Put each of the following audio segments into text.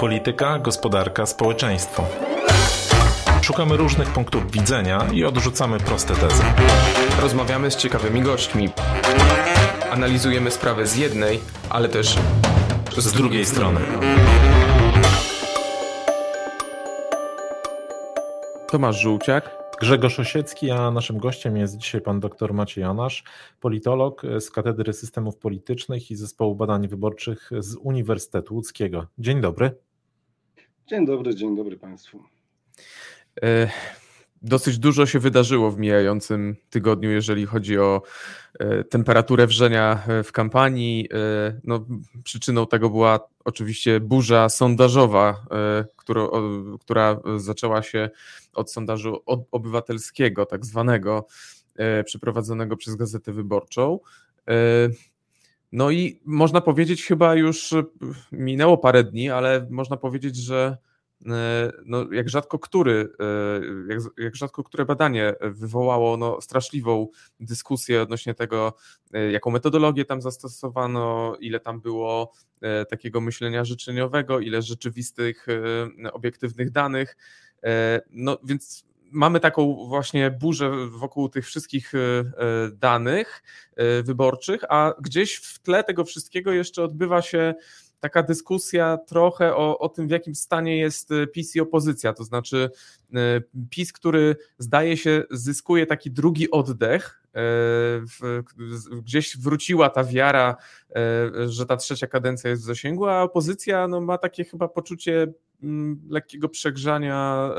Polityka, gospodarka, społeczeństwo. Szukamy różnych punktów widzenia i odrzucamy proste tezy. Rozmawiamy z ciekawymi gośćmi. Analizujemy sprawę z jednej, ale też z, z drugiej strony. Tomasz Żółciak. Grzegorz Osiecki, a naszym gościem jest dzisiaj pan dr Maciej Janasz, politolog z Katedry Systemów Politycznych i Zespołu Badań Wyborczych z Uniwersytetu Łódzkiego. Dzień dobry. Dzień dobry, dzień dobry Państwu. E, dosyć dużo się wydarzyło w mijającym tygodniu, jeżeli chodzi o e, temperaturę wrzenia e, w kampanii. No, przyczyną tego była oczywiście burza sondażowa, która, która zaczęła się od sondażu obywatelskiego, tak zwanego, przeprowadzonego przez Gazetę Wyborczą. No i można powiedzieć, chyba już minęło parę dni, ale można powiedzieć, że E, no, jak rzadko który, e, jak, jak rzadko które badanie wywołało no, straszliwą dyskusję odnośnie tego, e, jaką metodologię tam zastosowano, ile tam było takiego myślenia życzeniowego, ile rzeczywistych, obiektywnych danych. No więc mamy taką właśnie burzę wokół tych wszystkich danych wyborczych, a gdzieś w tle tego wszystkiego jeszcze odbywa się taka dyskusja trochę o, o tym, w jakim stanie jest e, PiS i opozycja. To znaczy, e, PiS, który zdaje się zyskuje taki drugi oddech, e, gdzieś wróciła ta wiara, że ta trzecia kadencja jest w zasięgu, a opozycja no, ma takie chyba poczucie lekkiego przegrzania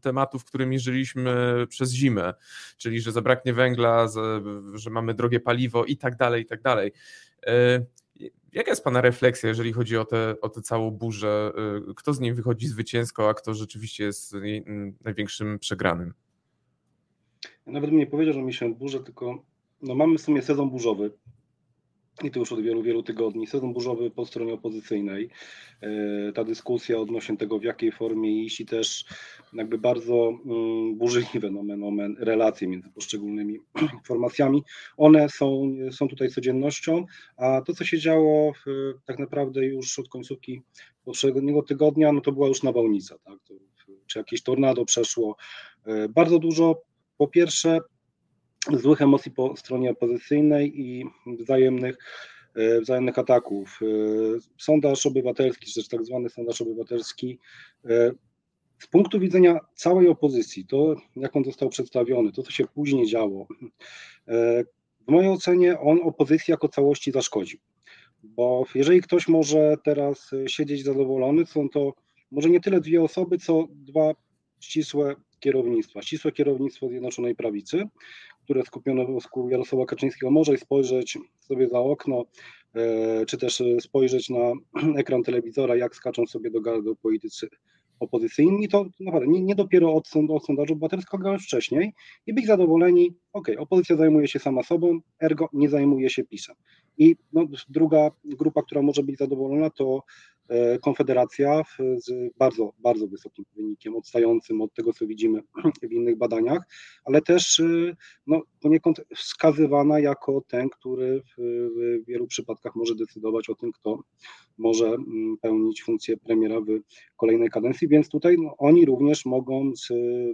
tematów, którymi żyliśmy przez zimę, czyli że zabraknie węgla, że mamy drogie paliwo i tak dalej, i tak dalej. Jaka jest Pana refleksja, jeżeli chodzi o tę o te całą burzę? Y, kto z niej wychodzi zwycięsko, a kto rzeczywiście jest największym przegranym? nawet bym nie powiedział, że mi się burzę, tylko no mamy w sumie sezon burzowy i to już od wielu, wielu tygodni, sezon burzowy po stronie opozycyjnej. E, ta dyskusja odnośnie tego, w jakiej formie iść i też jakby bardzo mm, burzliwe nomen, nomen, relacje między poszczególnymi formacjami, one są, są tutaj codziennością, a to, co się działo w, tak naprawdę już od końcówki poprzedniego tygodnia, no to była już nawałnica, tak? Czy jakieś tornado przeszło. E, bardzo dużo, po pierwsze, złych emocji po stronie opozycyjnej i wzajemnych, e, wzajemnych ataków. E, sondaż obywatelski, czy też tak zwany sondaż obywatelski, e, z punktu widzenia całej opozycji, to jak on został przedstawiony, to co się później działo, w mojej ocenie on opozycji jako całości zaszkodził. Bo jeżeli ktoś może teraz siedzieć zadowolony, są to może nie tyle dwie osoby, co dwa ścisłe kierownictwa. Ścisłe kierownictwo Zjednoczonej Prawicy, które skupione wokół Jarosława Kaczyńskiego, może spojrzeć sobie za okno, e, czy też spojrzeć na ekran telewizora, jak skaczą sobie do gardu politycy opozycyjni, to naprawdę nie, nie dopiero od, od sondażu obywatelskiego, ale wcześniej i być zadowoleni, ok, opozycja zajmuje się sama sobą, ergo nie zajmuje się PiSem. I no, druga grupa, która może być zadowolona, to Konfederacja z bardzo, bardzo wysokim wynikiem, odstającym od tego, co widzimy w innych badaniach, ale też e, no, poniekąd wskazywana jako ten, który w, wielu przypadkach może decydować o tym, kto może mm, pełnić funkcję premiera w kolejnej kadencji, więc tutaj no, oni również mogą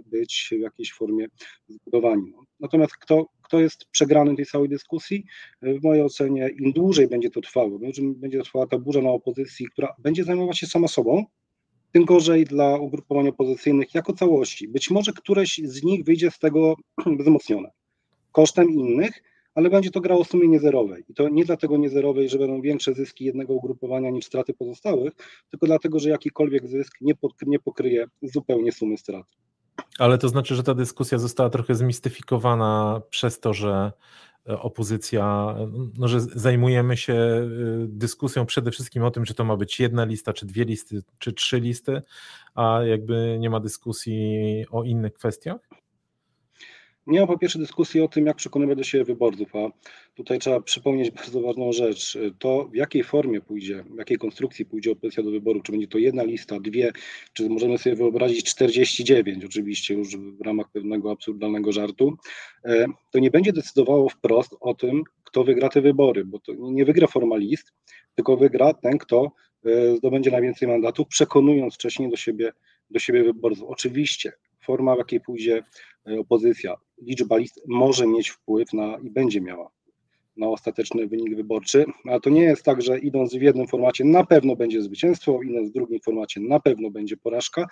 być w jakiejś formie zbudowani. Natomiast kto, kto jest przegrany tej całej dyskusji? W mojej ocenie im dłużej będzie to trwało, będzie trwała ta burza na opozycji, która będzie zajmować się sama sobą, tym gorzej dla ugrupowań opozycyjnych jako całości. Być może któreś z nich wyjdzie z tego wzmocnione kosztem innych, ale będzie to grało w sumie niezerowej. I to nie dlatego niezerowej, że będą większe zyski jednego ugrupowania niż straty pozostałych, tylko dlatego, że jakikolwiek zysk nie, nie pokryje zupełnie sumy strat. Ale to znaczy, że ta dyskusja została trochę zmistyfikowana przez to, że opozycja, no, że zajmujemy się e, dyskusją przede wszystkim o tym, czy to ma być jedna lista, czy dwie listy, czy trzy listy, a jakby nie ma dyskusji o innych kwestiach? Nie ma po pierwsze dyskusji o tym, jak przekonywać do siebie wyborców, a tutaj trzeba przypomnieć bardzo ważną rzecz. To w jakiej formie pójdzie, w jakiej konstrukcji pójdzie opozycja do wyboru, czy będzie to jedna lista, dwie, czy możemy sobie wyobrazić 49, oczywiście już w ramach pewnego absurdalnego żartu, e, to nie będzie decydowało wprost o tym, kto wygra te wybory, bo to nie wygra formalist, tylko wygra ten, kto zdobędzie najwięcej mandatów, przekonując wcześniej do siebie, do siebie wyborców. Oczywiście forma, w jakiej pójdzie opozycja, liczba list może mieć wpływ na i będzie miała na ostateczny wynik wyborczy, a to nie jest tak, że idąc w jednym formacie na pewno będzie zwycięstwo, idąc w drugim formacie na pewno będzie porażka,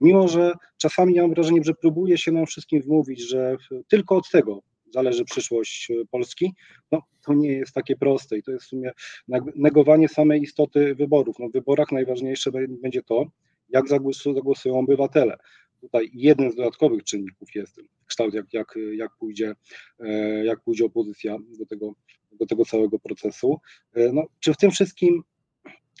mimo że czasami mam wrażenie, że próbuje się nam wszystkim wmówić, że tylko od tego zależy przyszłość Polski, no to nie jest takie proste i to jest w sumie negowanie samej istoty wyborów. No, w wyborach najważniejsze będzie to, jak zagłosują obywatele. Tutaj jeden z dodatkowych czynników jest kształt, jak, jak, jak, pójdzie, e, jak pójdzie opozycja do tego, do tego całego procesu. E, no, czy w tym wszystkim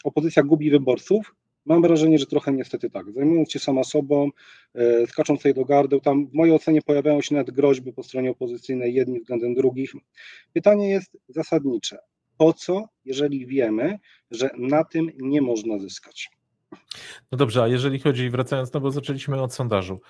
opozycja gubi wyborców? Mam wrażenie, że trochę niestety tak. Zajmując się sama sobą, e, skacząc sobie do gardeł, tam w mojej ocenie pojawiają się nawet groźby po stronie opozycyjnej, jedni względem drugich. Pytanie jest zasadnicze. Po co, jeżeli wiemy, że na tym nie można zyskać? No dobrze, a jeżeli chodzi, wracając, no bo zaczęliśmy od sondażu.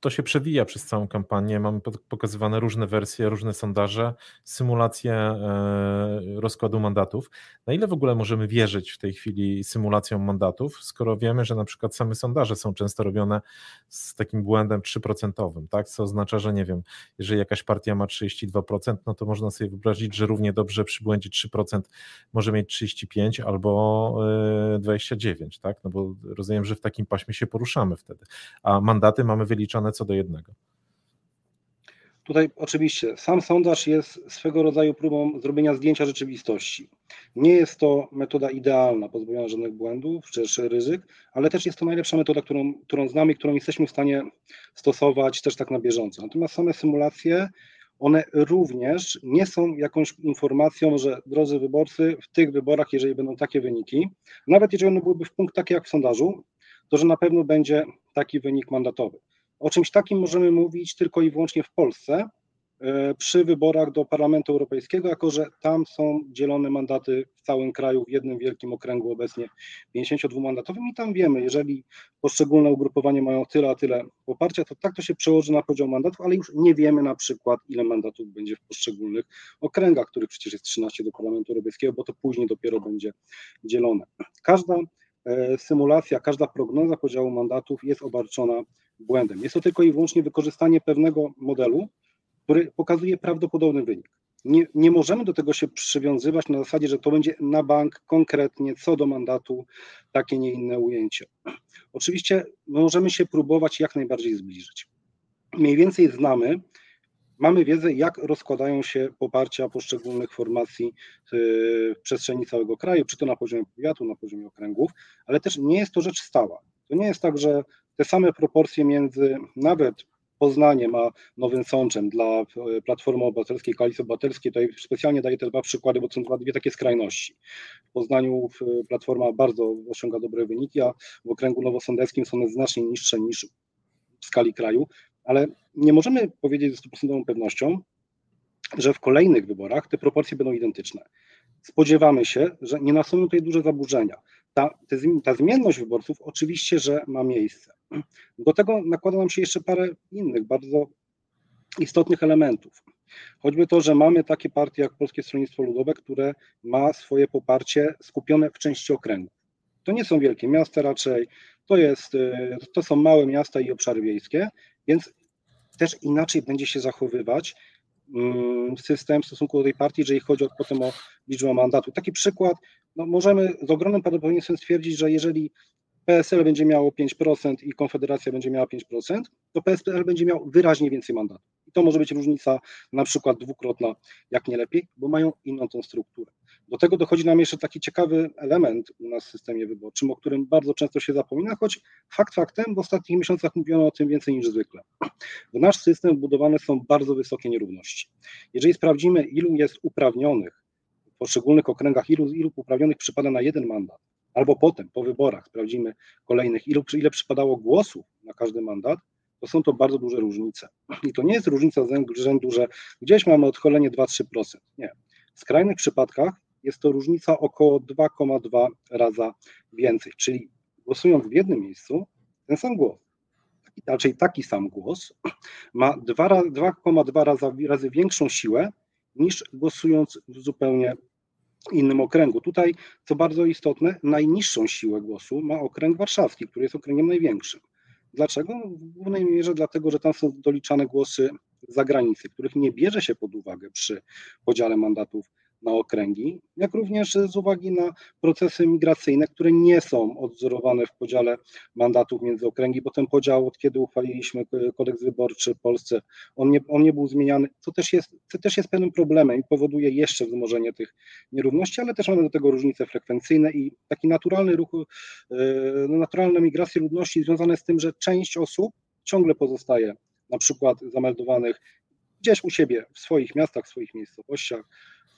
To się przewija przez całą kampanię. Mamy pokazywane różne wersje, różne sondaże, symulacje e, rozkładu mandatów. Na ile w ogóle możemy wierzyć w tej chwili symulacjom mandatów, skoro wiemy, że na przykład same sondaże są często robione z takim błędem 3%, tak? Co oznacza, że nie wiem, jeżeli jakaś partia ma 32%, no to można sobie wyobrazić, że równie dobrze przy błędzie 3% może mieć 35 albo 29, e, tak? No bo rozumiem, że w takim paśmie się poruszamy wtedy. A mandaty mamy co do jednego. Tutaj oczywiście sam sondaż jest swego rodzaju próbą zrobienia zdjęcia rzeczywistości. Nie jest to metoda idealna, pozbawiona żadnych błędów czy ryzyk, ale też jest to najlepsza metoda, którą, którą znamy, którą jesteśmy w stanie stosować też tak na bieżąco. Natomiast same symulacje, one również nie są jakąś informacją, że drodzy wyborcy, w tych wyborach, jeżeli będą takie wyniki, nawet jeżeli one byłyby w punkt taki jak w sondażu, to że na pewno będzie taki wynik mandatowy. O czymś takim możemy mówić tylko i wyłącznie w Polsce e, przy wyborach do Parlamentu Europejskiego, jako że tam są dzielone mandaty w całym kraju w jednym wielkim okręgu obecnie 52 mandatowym i tam wiemy, jeżeli poszczególne ugrupowania mają tyle, a tyle poparcia, to tak to się przełoży na podział mandatów, ale już nie wiemy na przykład, ile mandatów będzie w poszczególnych okręgach, których przecież jest 13 do Parlamentu Europejskiego, bo to później dopiero będzie dzielone. Każda e, symulacja, każda prognoza podziału mandatów jest obarczona błędem. Jest to tylko i wyłącznie wykorzystanie pewnego modelu, który pokazuje prawdopodobny wynik. Nie, nie możemy do tego się przywiązywać na zasadzie, że to będzie na bank konkretnie co do mandatu takie, nie inne ujęcie. Oczywiście możemy się próbować jak najbardziej zbliżyć. Mniej więcej znamy, mamy wiedzę, jak rozkładają się poparcia poszczególnych formacji w przestrzeni całego kraju, czy to na poziomie powiatu, na poziomie okręgów, ale też nie jest to rzecz stała. To nie jest tak, że te same proporcje między nawet Poznaniem a Nowym Sączem dla e, Platformy Obywatelskiej, Koalicji Obywatelskiej. Tutaj specjalnie daję te dwa przykłady, bo to są dwie takie skrajności. W Poznaniu Platforma bardzo osiąga dobre wyniki, a w okręgu nowosądeckim są one znacznie niższe niż w skali kraju, ale nie możemy powiedzieć ze stuprocentową pewnością, że w kolejnych wyborach te proporcje będą identyczne. Spodziewamy się, że nie nastąpią tutaj duże zaburzenia. Ta, ta zmienność wyborców oczywiście, że ma miejsce. Do tego nakłada nam się jeszcze parę innych bardzo istotnych elementów. Choćby to, że mamy takie partie jak Polskie Stronnictwo Ludowe, które ma swoje poparcie skupione w części okręgów. To nie są wielkie miasta raczej, to, jest, to są małe miasta i obszary wiejskie, więc też inaczej będzie się zachowywać mm, system w stosunku do tej partii, jeżeli chodzi o, potem o liczbę mandatów. Taki przykład, no możemy z ogromnym prawdopodobieństwem stwierdzić, że jeżeli PSL będzie miało 5% i Konfederacja będzie miała 5%, to PSL będzie miał wyraźnie więcej mandatów. I to może być różnica na przykład dwukrotna, jak nie lepiej, bo mają inną tą strukturę. Do tego dochodzi nam jeszcze taki ciekawy element u nas w systemie wyborczym, o którym bardzo często się zapomina, choć fakt faktem w ostatnich miesiącach mówiono o tym więcej niż zwykle. W nasz system budowane są bardzo wysokie nierówności. Jeżeli sprawdzimy, ilu jest uprawnionych poszczególnych okręgach, ilu, ilu uprawnionych przypada na jeden mandat, albo potem, po wyborach, sprawdzimy kolejnych, ilu, ile przypadało głosów na każdy mandat, to są to bardzo duże różnice. I to nie jest różnica z rzędu, że gdzieś mamy odchylenie 2-3%. Nie. W skrajnych przypadkach jest to różnica około 2,2 raza więcej, czyli głosując w jednym miejscu, ten sam głos, raczej taki sam głos, ma 2,2 razy, razy większą siłę niż głosując w zupełnie innym okręgu. Tutaj, co bardzo istotne, najniższą siłę głosu ma okręg warszawski, który jest okręgiem największym. Dlaczego? W głównej mierze dlatego, że tam są doliczane głosy zagranicy, których nie bierze się pod uwagę przy podziale mandatów na okręgi, jak również z uwagi na procesy migracyjne, które nie są odzorowane w podziale mandatów między okręgi, bo ten podział od kiedy uchwaliliśmy kodeks wyborczy w Polsce, on nie, on nie był zmieniany, co też, jest, co też jest pewnym problemem i powoduje jeszcze wzmożenie tych nierówności, ale też mamy do tego różnice frekwencyjne i taki naturalny ruch, e, no, naturalne migracje ludności związane z tym, że część osób ciągle pozostaje na przykład zameldowanych gdzieś u siebie, w swoich miastach, w swoich miejscowościach,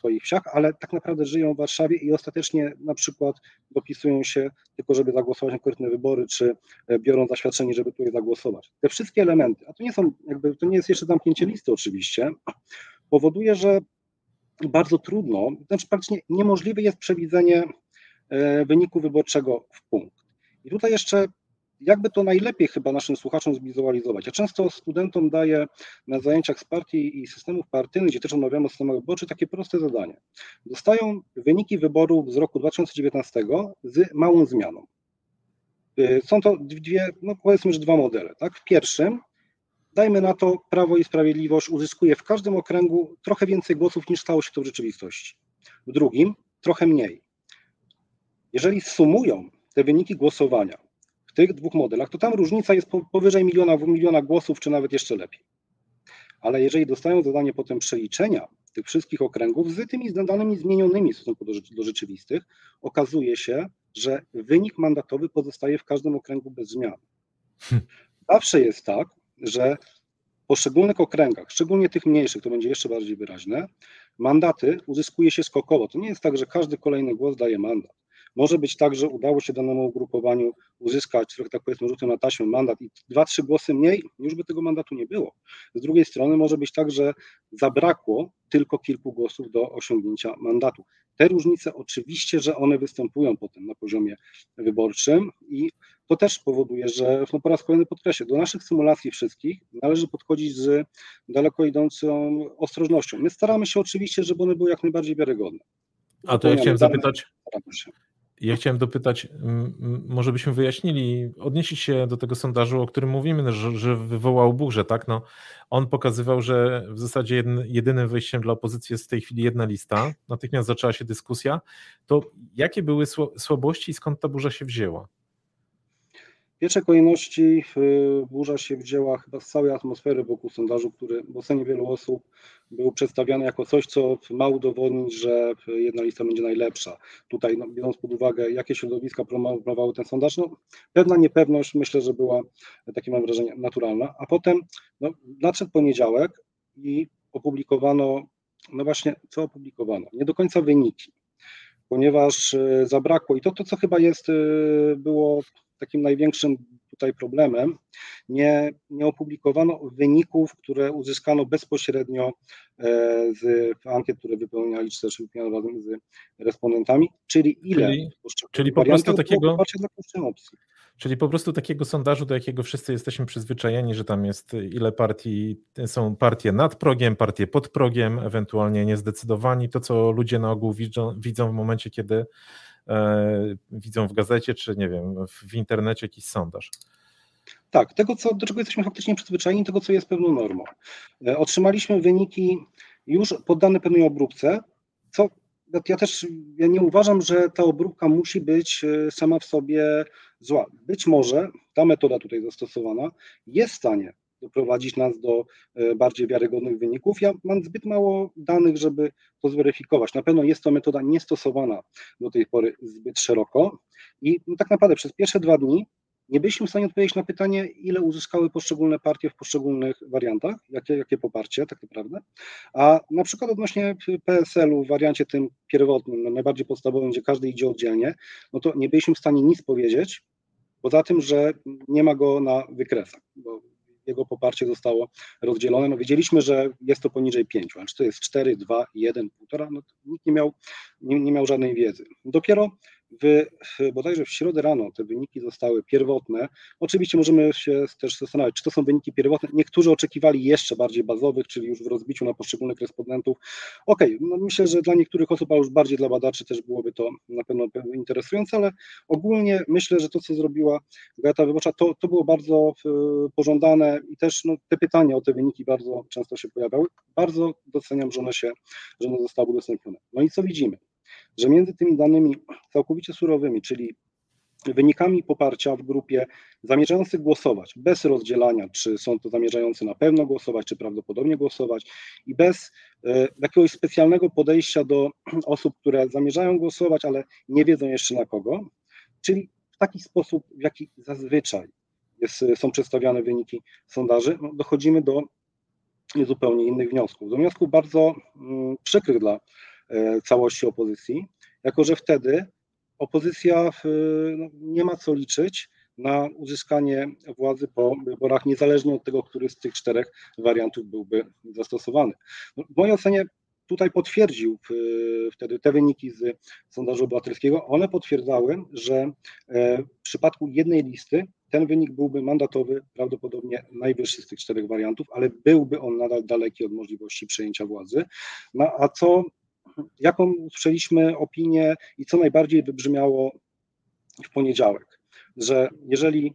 swoich wsiach, ale tak naprawdę żyją w Warszawie i ostatecznie na przykład dopisują się tylko, żeby zagłosować na konkretne wybory, czy e, biorą zaświadczenie, żeby tutaj zagłosować. Te wszystkie elementy, a to nie są, jakby, to nie jest jeszcze zamknięcie listy oczywiście, powoduje, że bardzo trudno, znaczy praktycznie niemożliwe jest przewidzenie e, wyniku wyborczego w punkt. I tutaj jeszcze jakby to najlepiej chyba naszym słuchaczom zwizualizować. Ja często studentom daję na zajęciach z partii i systemów partyjnych, gdzie też omawiamy system wyborczy, takie proste zadanie. Dostają wyniki wyborów z roku 2019 z małą zmianą. Y, są to dwie, no powiedzmy, że dwa modele. Tak? W pierwszym, dajmy na to, Prawo i Sprawiedliwość uzyskuje w każdym okręgu trochę więcej głosów niż stało się to w rzeczywistości. W drugim, trochę mniej. Jeżeli sumują te wyniki głosowania tych dwóch modelach, to tam różnica jest powyżej miliona, miliona głosów, czy nawet jeszcze lepiej. Ale jeżeli dostają zadanie potem przeliczenia tych wszystkich okręgów z tymi danymi zmienionymi w stosunku do, do rzeczywistych, okazuje się, że wynik mandatowy pozostaje w każdym okręgu bez zmian. Hmm. Zawsze jest tak, że w poszczególnych okręgach, szczególnie tych mniejszych, to będzie jeszcze bardziej wyraźne, mandaty uzyskuje się skokowo. To nie jest tak, że każdy kolejny głos daje mandat. Może być tak, że udało się danemu ugrupowaniu uzyskać, trochę tak powiedzmy, rzutem na taśmę mandat i dwa, trzy głosy mniej, już by tego mandatu nie było. Z drugiej strony może być tak, że zabrakło tylko kilku głosów do osiągnięcia mandatu. Te różnice oczywiście, że one występują potem na poziomie wyborczym i to też powoduje, że no po raz kolejny podkreślę, do naszych symulacji wszystkich należy podchodzić z daleko idącą ostrożnością. My staramy się oczywiście, żeby one były jak najbardziej wiarygodne. A to ja chciałem zapytać, ja chciałem dopytać, może byśmy wyjaśnili, odnieśli się do tego sondażu, o którym mówimy, że, że wywołał burzę, tak? No, on pokazywał, że w zasadzie jedynym wyjściem dla opozycji jest w tej chwili jedna lista. Natychmiast zaczęła się dyskusja. To jakie były słabości i skąd ta burza się wzięła? Pierwszej kolejności burza się wzięła chyba z całej atmosfery wokół sondażu, który w ocenie wielu osób był przedstawiany jako coś, co ma udowodnić, że jedna lista będzie najlepsza. Tutaj, no, biorąc pod uwagę, jakie środowiska promowały ten sondaż, no, pewna niepewność myślę, że była, takie mam wrażenie, naturalna. A potem no, nadszedł poniedziałek i opublikowano, no właśnie, co opublikowano? Nie do końca wyniki, ponieważ e, zabrakło i to, to co chyba jest, e, było takim największym tutaj problemem. Nie, nie opublikowano wyników, które uzyskano bezpośrednio e, z ankiet, które wypełniali, czy też wypełniano razem z respondentami, czyli ile czyli, czyli po prostu takiego opcji. Czyli po prostu takiego sondażu, do jakiego wszyscy jesteśmy przyzwyczajeni, że tam jest ile partii, są partie nad progiem, partie pod progiem, ewentualnie niezdecydowani, to co ludzie na ogół widzą, widzą w momencie, kiedy widzą w gazecie, czy nie wiem, w internecie jakiś sondaż. Tak, tego, co, do czego jesteśmy faktycznie przyzwyczajeni, tego, co jest pewną normą. E, otrzymaliśmy wyniki już poddane pewnej obróbce, co ja też ja nie uważam, że ta obróbka musi być e, sama w sobie zła. Być może ta metoda tutaj zastosowana jest w stanie doprowadzić nas do e, bardziej wiarygodnych wyników. Ja mam zbyt mało danych, żeby to zweryfikować. Na pewno jest to metoda niestosowana do tej pory zbyt szeroko i no, tak naprawdę przez pierwsze dwa dni nie byliśmy w stanie odpowiedzieć na pytanie, ile uzyskały poszczególne partie w poszczególnych wariantach, jakie, jakie poparcie tak naprawdę. A na przykład odnośnie PSL-u w wariancie tym pierwotnym, najbardziej podstawowym, gdzie każdy idzie oddzielnie, no to nie byliśmy w stanie nic powiedzieć, poza tym, że nie ma go na wykresach, bo jego poparcie zostało rozdzielone. No wiedzieliśmy, że jest to poniżej 5, a czy to jest 4, 2, 1, 1,5, no nikt nie miał, nie, nie miał żadnej wiedzy. Dopiero w, bodajże w środę rano te wyniki zostały pierwotne. Oczywiście możemy się też zastanawiać, czy to są wyniki pierwotne. Niektórzy oczekiwali jeszcze bardziej bazowych, czyli już w rozbiciu na poszczególnych respondentów. Okej, okay, no myślę, że dla niektórych osób, a już bardziej dla badaczy też byłoby to na pewno interesujące, ale ogólnie myślę, że to, co zrobiła Gazeta Wyborcza, to, to było bardzo pożądane i też no, te pytania o te wyniki bardzo często się pojawiały. Bardzo doceniam, że one się, że one zostały udostępnione. No i co widzimy? Że między tymi danymi całkowicie surowymi, czyli wynikami poparcia w grupie zamierzających głosować, bez rozdzielania, czy są to zamierzający na pewno głosować, czy prawdopodobnie głosować, i bez e, jakiegoś specjalnego podejścia do osób, które zamierzają głosować, ale nie wiedzą jeszcze na kogo, czyli w taki sposób, w jaki zazwyczaj jest, są przedstawiane wyniki sondaży, no dochodzimy do zupełnie innych wniosków. Do wniosków bardzo mm, przykrych dla całości opozycji, jako że wtedy opozycja no, nie ma co liczyć na uzyskanie władzy po wyborach, niezależnie od tego, który z tych czterech wariantów byłby zastosowany. No, w mojej ocenie tutaj potwierdził wtedy te wyniki z sondażu obywatelskiego. One potwierdzały, że e, w przypadku jednej listy ten wynik byłby mandatowy, prawdopodobnie najwyższy z tych czterech wariantów, ale byłby on nadal daleki od możliwości przejęcia władzy. No, a co jaką usłyszeliśmy opinię i co najbardziej wybrzmiało w poniedziałek, że jeżeli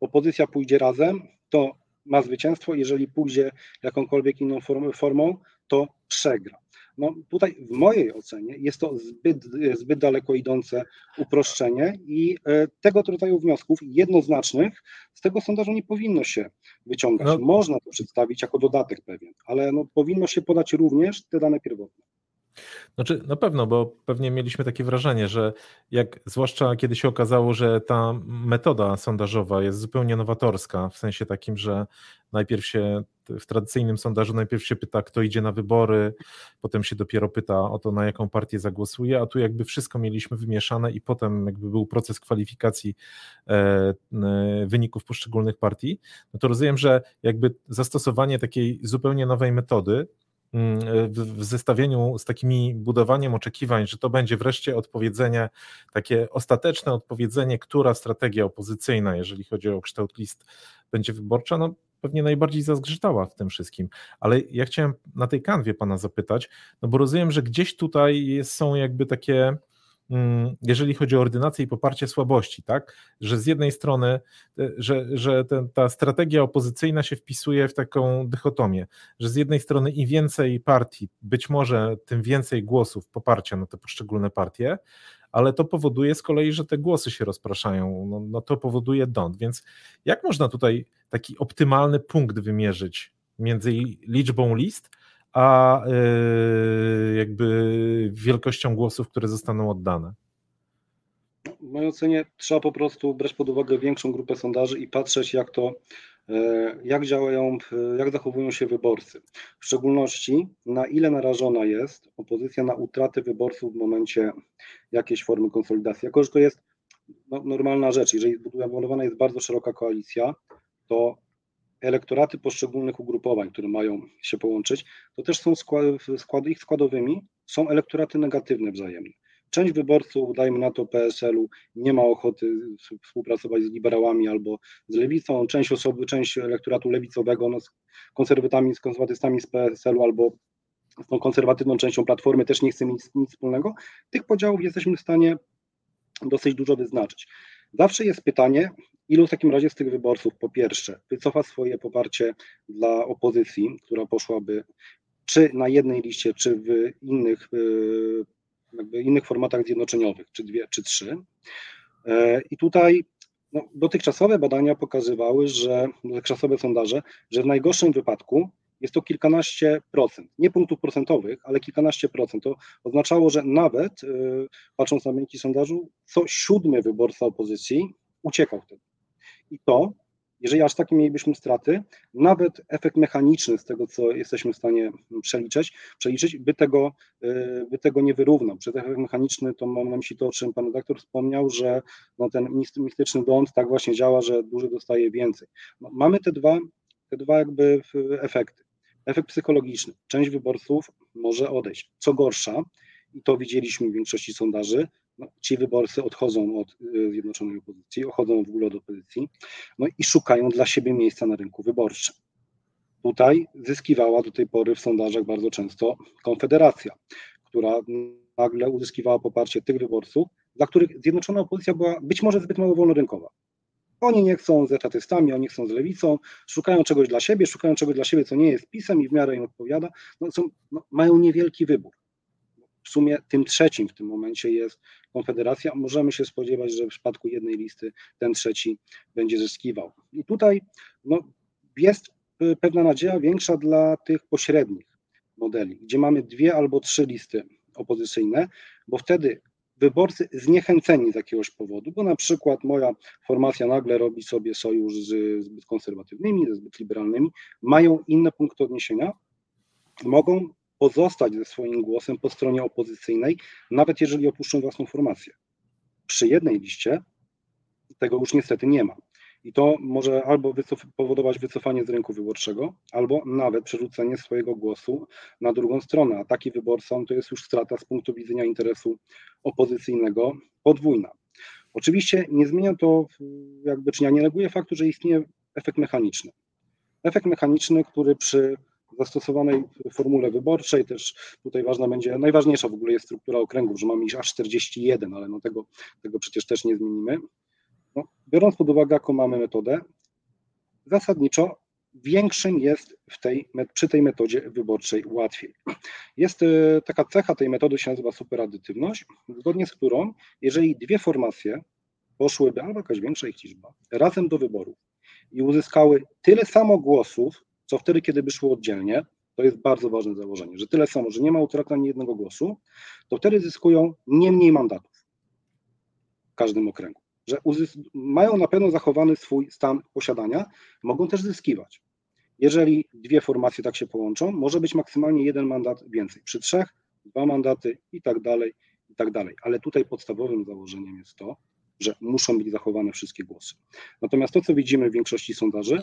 opozycja pójdzie razem, to ma zwycięstwo, jeżeli pójdzie jakąkolwiek inną formą, to przegra. No tutaj w mojej ocenie jest to zbyt, zbyt daleko idące uproszczenie i e, tego rodzaju wniosków jednoznacznych z tego sondażu nie powinno się wyciągać. No. Można to przedstawić jako dodatek pewien, ale no, powinno się podać również te dane pierwotne. Znaczy, na pewno, bo pewnie mieliśmy takie wrażenie, że jak zwłaszcza kiedy się okazało, że ta metoda sondażowa jest zupełnie nowatorska, w sensie takim, że najpierw się w tradycyjnym sondażu najpierw się pyta, kto idzie na wybory, potem się dopiero pyta o to, na jaką partię zagłosuje, a tu jakby wszystko mieliśmy wymieszane i potem jakby był proces kwalifikacji e, wyników poszczególnych partii, no to rozumiem, że jakby zastosowanie takiej zupełnie nowej metody w zestawieniu z takimi budowaniem oczekiwań, że to będzie wreszcie odpowiedzenie, takie ostateczne odpowiedzenie, która strategia opozycyjna, jeżeli chodzi o kształt list, będzie wyborcza, no pewnie najbardziej zazgrzytała w tym wszystkim. Ale ja chciałem na tej kanwie pana zapytać, no bo rozumiem, że gdzieś tutaj są jakby takie Mm, jeżeli chodzi o ordynację i poparcie słabości, tak? Że z jednej strony, e, że, że ten, ta strategia opozycyjna się wpisuje w taką dychotomię, że z jednej strony im więcej partii, być może tym więcej głosów poparcia na te poszczególne partie, ale to powoduje z kolei, że te głosy się rozpraszają, no, no to powoduje dąd, więc jak można tutaj taki optymalny punkt wymierzyć między liczbą list, a y, jakby wielkością głosów, które zostaną oddane? W mojej ocenie trzeba po prostu brać pod uwagę większą grupę sondaży i patrzeć, jak to, e, jak działają, jak zachowują się wyborcy. W szczególności, na ile narażona jest opozycja na utratę wyborców w momencie jakiejś formy konsolidacji. Jako, że to jest no, normalna rzecz, jeżeli zbudowana jest bardzo szeroka koalicja, to elektoraty poszczególnych ugrupowań, które mają się połączyć, to też są składy ich składowymi, są elektoraty negatywne wzajemnie. Część wyborców, dajmy na to PSL-u, nie ma ochoty współpracować z liberałami albo z lewicą, część osoby, część elektoratu lewicowego no, z konserwatami, z konserwatystami z PSL-u albo z tą konserwatywną częścią Platformy też nie chce mieć nic wspólnego. Tych podziałów jesteśmy w stanie dosyć dużo wyznaczyć. Zawsze jest pytanie, Ilu w takim razie z tych wyborców, po pierwsze, wycofa swoje poparcie dla opozycji, która poszłaby czy na jednej liście, czy w innych, jakby innych formatach zjednoczeniowych, czy dwie, czy trzy. E, I tutaj no, dotychczasowe badania pokazywały, że dotychczasowe sondaże, że w najgorszym wypadku jest to kilkanaście procent, nie punktów procentowych, ale kilkanaście procent. To oznaczało, że nawet, y, patrząc na wyniki sondażu, co siódmy wyborca opozycji uciekał wtedy. I to, jeżeli aż takie mielibyśmy straty, nawet efekt mechaniczny z tego, co jesteśmy w stanie przeliczyć, przeliczyć by, tego, y, by tego nie wyrównał. Przez efekt mechaniczny to mam na myśli to, o czym pan redaktor wspomniał, że no ten mistyczny dąd tak właśnie działa, że duży dostaje więcej. No, mamy te dwa, te dwa jakby efekty. Efekt psychologiczny. Część wyborców może odejść. Co gorsza, i to widzieliśmy w większości sondaży, no, ci wyborcy odchodzą od y, Zjednoczonej Opozycji, odchodzą w ogóle od opozycji, no i szukają dla siebie miejsca na rynku wyborczym. Tutaj zyskiwała do tej pory w sondażach bardzo często Konfederacja, która nagle uzyskiwała poparcie tych wyborców, dla których Zjednoczona Opozycja była być może zbyt mało wolnorynkowa. Oni nie chcą z etatystami, oni chcą z lewicą, szukają czegoś dla siebie, szukają czegoś dla siebie, co nie jest pisem i w miarę im odpowiada. No, są, no, mają niewielki wybór. W sumie tym trzecim w tym momencie jest Konfederacja. Możemy się spodziewać, że w przypadku jednej listy ten trzeci będzie zyskiwał. I tutaj no, jest pewna nadzieja większa dla tych pośrednich modeli, gdzie mamy dwie albo trzy listy opozycyjne, bo wtedy wyborcy zniechęceni z jakiegoś powodu, bo na przykład moja formacja nagle robi sobie sojusz z zbyt konserwatywnymi, ze zbyt liberalnymi, mają inne punkty odniesienia, mogą pozostać ze swoim głosem po stronie opozycyjnej, nawet jeżeli opuszczą własną formację. Przy jednej liście tego już niestety nie ma. I to może albo wycof- powodować wycofanie z rynku wyborczego, albo nawet przerzucenie swojego głosu na drugą stronę. A taki wyborca to jest już strata z punktu widzenia interesu opozycyjnego podwójna. Oczywiście nie zmienia to, jakby, czy ja nie neguję faktu, że istnieje efekt mechaniczny. Efekt mechaniczny, który przy zastosowanej formule wyborczej też tutaj ważna będzie, najważniejsza w ogóle jest struktura okręgów, że mamy ich aż 41, ale no tego, tego przecież też nie zmienimy. No, biorąc pod uwagę, jaką mamy metodę, zasadniczo większym jest w tej, przy tej metodzie wyborczej łatwiej. Jest e, taka cecha tej metody, się nazywa superaddytywność, zgodnie z którą, jeżeli dwie formacje poszłyby, albo jakaś większa ich liczba, razem do wyborów i uzyskały tyle samo głosów, co wtedy, kiedy by szło oddzielnie, to jest bardzo ważne założenie, że tyle samo, że nie ma utraty ani jednego głosu, to wtedy zyskują nie mniej mandatów w każdym okręgu że mają na pewno zachowany swój stan posiadania, mogą też zyskiwać. Jeżeli dwie formacje tak się połączą, może być maksymalnie jeden mandat więcej. Przy trzech dwa mandaty i tak dalej, i tak dalej. Ale tutaj podstawowym założeniem jest to, że muszą być zachowane wszystkie głosy. Natomiast to, co widzimy w większości sondaży,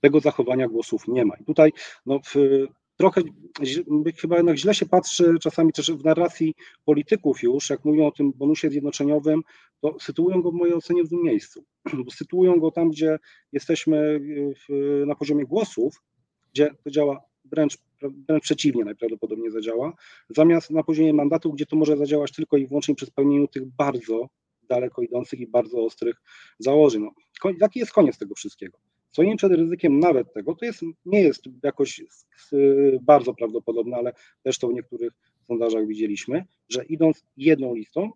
tego zachowania głosów nie ma. I tutaj no, w, trochę chyba jednak źle się patrzy czasami też w narracji polityków już, jak mówią o tym bonusie zjednoczeniowym, to sytuują go w mojej ocenie w tym miejscu, bo sytuują go tam, gdzie jesteśmy w, na poziomie głosów, gdzie to działa wręcz, wręcz przeciwnie najprawdopodobniej zadziała, zamiast na poziomie mandatu, gdzie to może zadziałać tylko i wyłącznie przy spełnieniu tych bardzo daleko idących i bardzo ostrych założeń. No, jaki jest koniec tego wszystkiego? Stoimy przed ryzykiem nawet tego, to jest, nie jest jakoś bardzo prawdopodobne, ale też to w niektórych sondażach widzieliśmy, że idąc jedną listą,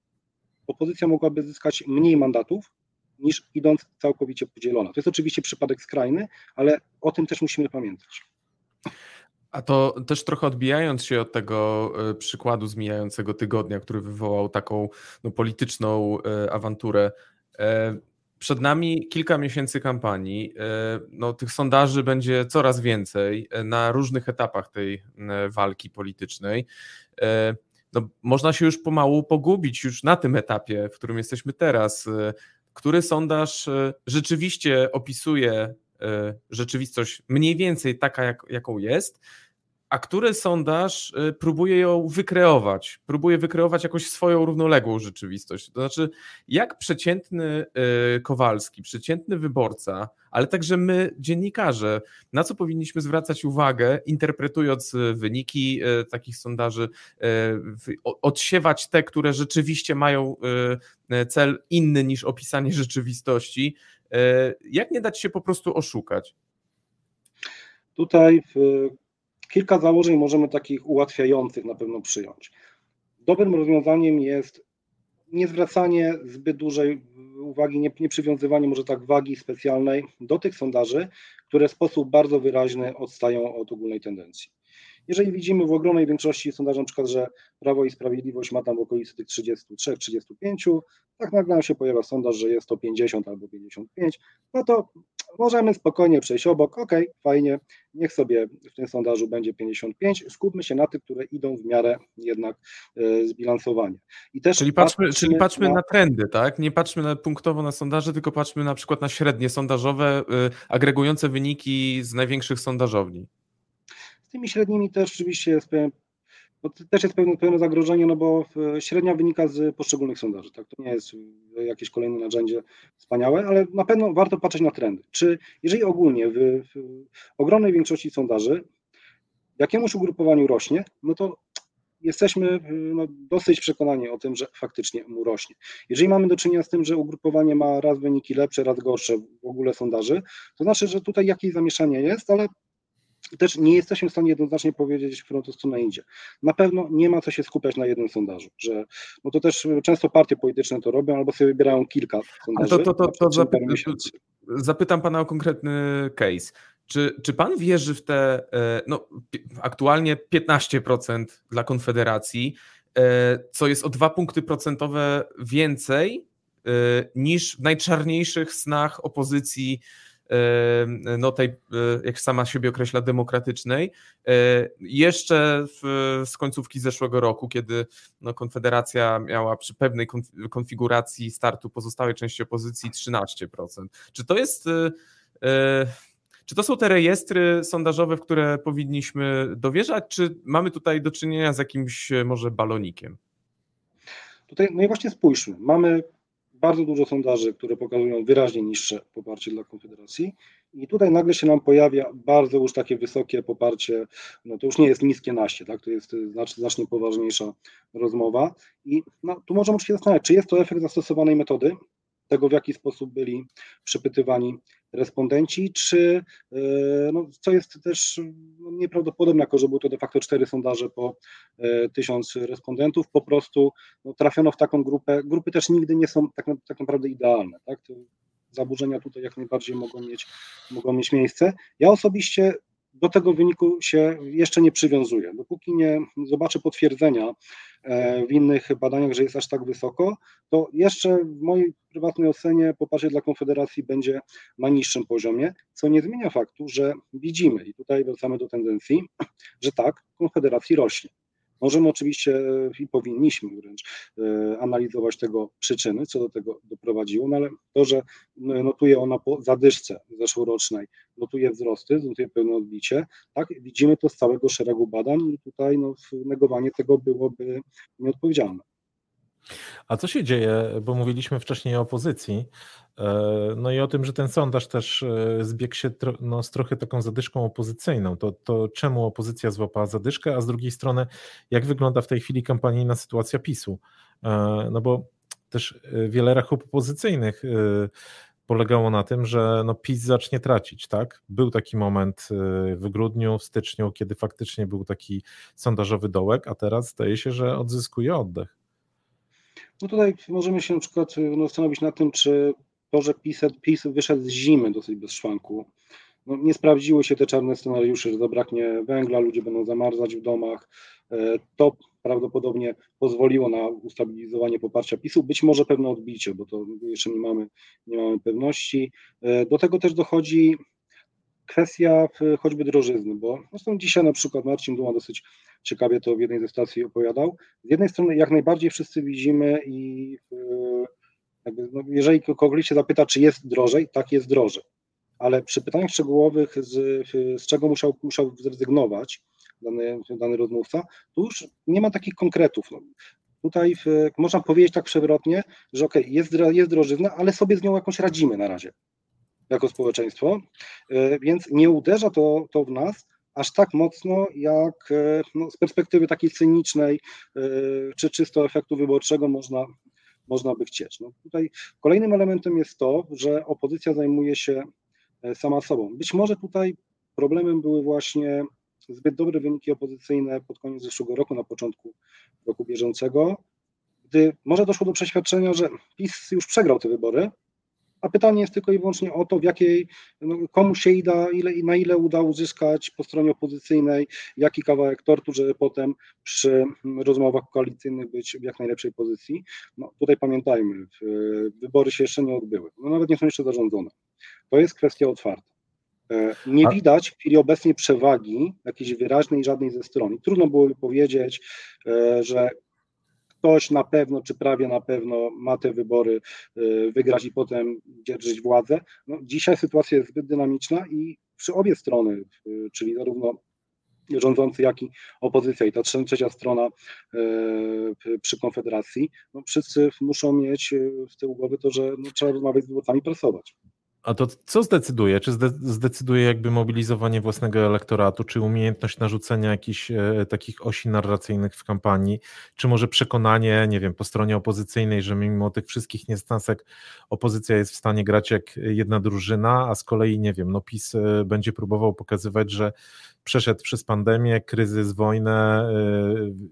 opozycja mogłaby zyskać mniej mandatów niż idąc całkowicie podzielona. To jest oczywiście przypadek skrajny, ale o tym też musimy pamiętać. A to też trochę odbijając się od tego e, przykładu z mijającego tygodnia, który wywołał taką no, polityczną e, awanturę, przed nami kilka miesięcy kampanii. E, no, tych sondaży będzie coraz więcej e, na różnych etapach tej e, walki politycznej. No, można się już pomału pogubić już na tym etapie, w którym jesteśmy teraz. Który sondaż rzeczywiście opisuje rzeczywistość mniej więcej taka, jak, jaką jest, a który sondaż y, próbuje ją wykreować, próbuje wykreować jakąś swoją równoległą rzeczywistość. To znaczy, jak przeciętny y, Kowalski, przeciętny wyborca, ale także my, dziennikarze, na co powinniśmy zwracać uwagę, interpretując y, wyniki takich sondaży, odsiewać te, które rzeczywiście mają cel inny niż opisanie rzeczywistości. Jak nie dać się po prostu oszukać? Tutaj w Kilka założeń możemy takich ułatwiających na pewno przyjąć. Dobrym rozwiązaniem jest nie zwracanie zbyt dużej uwagi, nie, nie przywiązywanie może tak wagi specjalnej do tych sondaży, które w sposób bardzo wyraźny odstają od ogólnej tendencji. Jeżeli widzimy w ogromnej większości sondaży na przykład, że Prawo i Sprawiedliwość ma tam w okolicy tych 33-35, tak nagle się pojawia sondaż, że jest to 50 albo 55, no to możemy spokojnie przejść obok, ok, fajnie, niech sobie w tym sondażu będzie 55, skupmy się na tych, które idą w miarę jednak e, zbilansowanie. I też czyli patrzmy, patrzmy, czyli patrzmy na... na... trendy, tak? Nie patrzmy na, punktowo na sondaże, tylko patrzmy na przykład na średnie sondażowe, y, agregujące wyniki z największych sondażowni. Tymi średnimi też oczywiście jest pewien też jest pewne, pewne zagrożenie, no bo średnia wynika z poszczególnych sondaży. Tak? To nie jest jakieś kolejne narzędzie wspaniałe, ale na pewno warto patrzeć na trendy. Czy jeżeli ogólnie w, w ogromnej większości sondaży jakiemuś ugrupowaniu rośnie, no to jesteśmy no, dosyć przekonani o tym, że faktycznie mu rośnie. Jeżeli mamy do czynienia z tym, że ugrupowanie ma raz wyniki lepsze, raz gorsze w ogóle sondaży, to znaczy, że tutaj jakieś zamieszanie jest, ale też nie jesteśmy w stanie jednoznacznie powiedzieć, w którą to stronę idzie. Na pewno nie ma co się skupiać na jednym sondażu, że no to też często partie polityczne to robią, albo sobie wybierają kilka sondaży. To, to, to, to zapytam, zapytam pana o konkretny case. Czy, czy pan wierzy w te, e, no aktualnie 15% dla Konfederacji, e, co jest o dwa punkty procentowe więcej e, niż w najczarniejszych snach opozycji no tej, jak sama siebie określa, demokratycznej. Jeszcze w, z końcówki zeszłego roku, kiedy no, Konfederacja miała przy pewnej konfiguracji startu pozostałej części opozycji 13%. Czy to jest czy to są te rejestry sondażowe, w które powinniśmy dowierzać, czy mamy tutaj do czynienia z jakimś e, może balonikiem? Tutaj, no i właśnie spójrzmy. Mamy bardzo dużo sondaży, które pokazują wyraźnie niższe poparcie dla Konfederacji. I tutaj nagle się nam pojawia bardzo już takie wysokie poparcie, no to już nie jest niskie naście, tak? to jest znacznie, znacznie poważniejsza rozmowa. I no, tu możemy się zastanawiać, czy jest to efekt zastosowanej metody, tego w jaki sposób byli przepytywani respondenci, czy e, no, co jest też no, nieprawdopodobne, jako że były to de facto cztery sondaże po e, tysiąc respondentów, po prostu no, trafiono w taką grupę. Grupy też nigdy nie są tak, tak naprawdę idealne. Tak? zaburzenia tutaj jak najbardziej mogą mieć, mogą mieć miejsce. Ja osobiście do tego wyniku się jeszcze nie przywiązuję. Dopóki nie zobaczę potwierdzenia w innych badaniach, że jest aż tak wysoko, to jeszcze w mojej prywatnej ocenie poparcie dla Konfederacji będzie na niższym poziomie, co nie zmienia faktu, że widzimy, i tutaj wracamy do tendencji, że tak, Konfederacji rośnie. Możemy oczywiście e, i powinniśmy wręcz e, analizować tego przyczyny, co do tego doprowadziło, no ale to, że notuje ona po zadyszce zeszłorocznej, notuje wzrosty, notuje pełne odbicie, tak, widzimy to z całego szeregu badań i tutaj no, negowanie tego byłoby nieodpowiedzialne. A co się dzieje, bo mówiliśmy wcześniej o opozycji, e, no i o tym, że ten sondaż też e, zbiegł się no, z trochę taką zadyszką opozycyjną. To, to czemu opozycja złapała zadyszkę, a z drugiej strony, jak wygląda w tej chwili kampanijna sytuacja PiSu? E, no bo też wiele rachub opozycyjnych polegało na tym, że no PiS zacznie tracić, tak? Był taki moment w grudniu, w styczniu, kiedy faktycznie był taki sondażowy dołek, a teraz zdaje się, że odzyskuje oddech. No tutaj możemy się na przykład no, zastanowić nad tym, czy to, że PiS, PiS wyszedł z zimy dosyć bez szwanku, no, nie sprawdziły się te czarne scenariusze, że zabraknie węgla, ludzie będą zamarzać w domach. E, to prawdopodobnie pozwoliło na ustabilizowanie poparcia PiSu, być może pewne odbicie, bo to jeszcze nie mamy, nie mamy pewności. E, do tego też dochodzi kwestia choćby drożyzny, bo zresztą dzisiaj na przykład Marcin Duma dosyć ciekawie to w jednej ze stacji opowiadał. Z jednej strony jak najbardziej wszyscy widzimy i jakby, no, jeżeli kogoś się zapyta, czy jest drożej, tak jest drożej, ale przy pytaniach szczegółowych, z, z czego musiał, musiał zrezygnować dany, dany rozmówca, tu już nie ma takich konkretów. No. Tutaj w, można powiedzieć tak przewrotnie, że ok, jest, jest drożyzna, ale sobie z nią jakąś radzimy na razie jako społeczeństwo, e, więc nie uderza to, to w nas aż tak mocno, jak e, no, z perspektywy takiej cynicznej e, czy czysto efektu wyborczego można, można by chcieć. No, tutaj kolejnym elementem jest to, że opozycja zajmuje się sama sobą. Być może tutaj problemem były właśnie zbyt dobre wyniki opozycyjne pod koniec zeszłego roku, na początku roku bieżącego, gdy może doszło do przeświadczenia, że PiS już przegrał te wybory, a pytanie jest tylko i wyłącznie o to, w jakiej, no, komu się da, ile, na ile uda uzyskać po stronie opozycyjnej, jaki kawałek tortu, żeby potem przy rozmowach koalicyjnych być w jak najlepszej pozycji. No, tutaj pamiętajmy, wybory się jeszcze nie odbyły, no, nawet nie są jeszcze zarządzone. To jest kwestia otwarta. E, nie widać w chwili obecnej przewagi jakiejś wyraźnej żadnej ze stron. Trudno byłoby powiedzieć, e, że ktoś na pewno, czy prawie na pewno ma te wybory y, wygrać i potem dzierżyć władzę. No, dzisiaj sytuacja jest zbyt dynamiczna i przy obie strony, y, czyli zarówno rządzący, jak i opozycja i ta trzecia strona przy Konfederacji, no wszyscy muszą mieć w tyłu głowy to, że no, trzeba rozmawiać z wyborcami, pracować. A to co zdecyduje? Czy zdecyduje jakby mobilizowanie własnego elektoratu, czy umiejętność narzucenia jakichś e, takich osi narracyjnych w kampanii, czy może przekonanie, nie wiem, po stronie opozycyjnej, że mimo tych wszystkich niestansek opozycja jest w stanie grać jak jedna drużyna, a z kolei, nie wiem, no PiS e, będzie próbował pokazywać, że przeszedł przez pandemię, kryzys, wojnę e,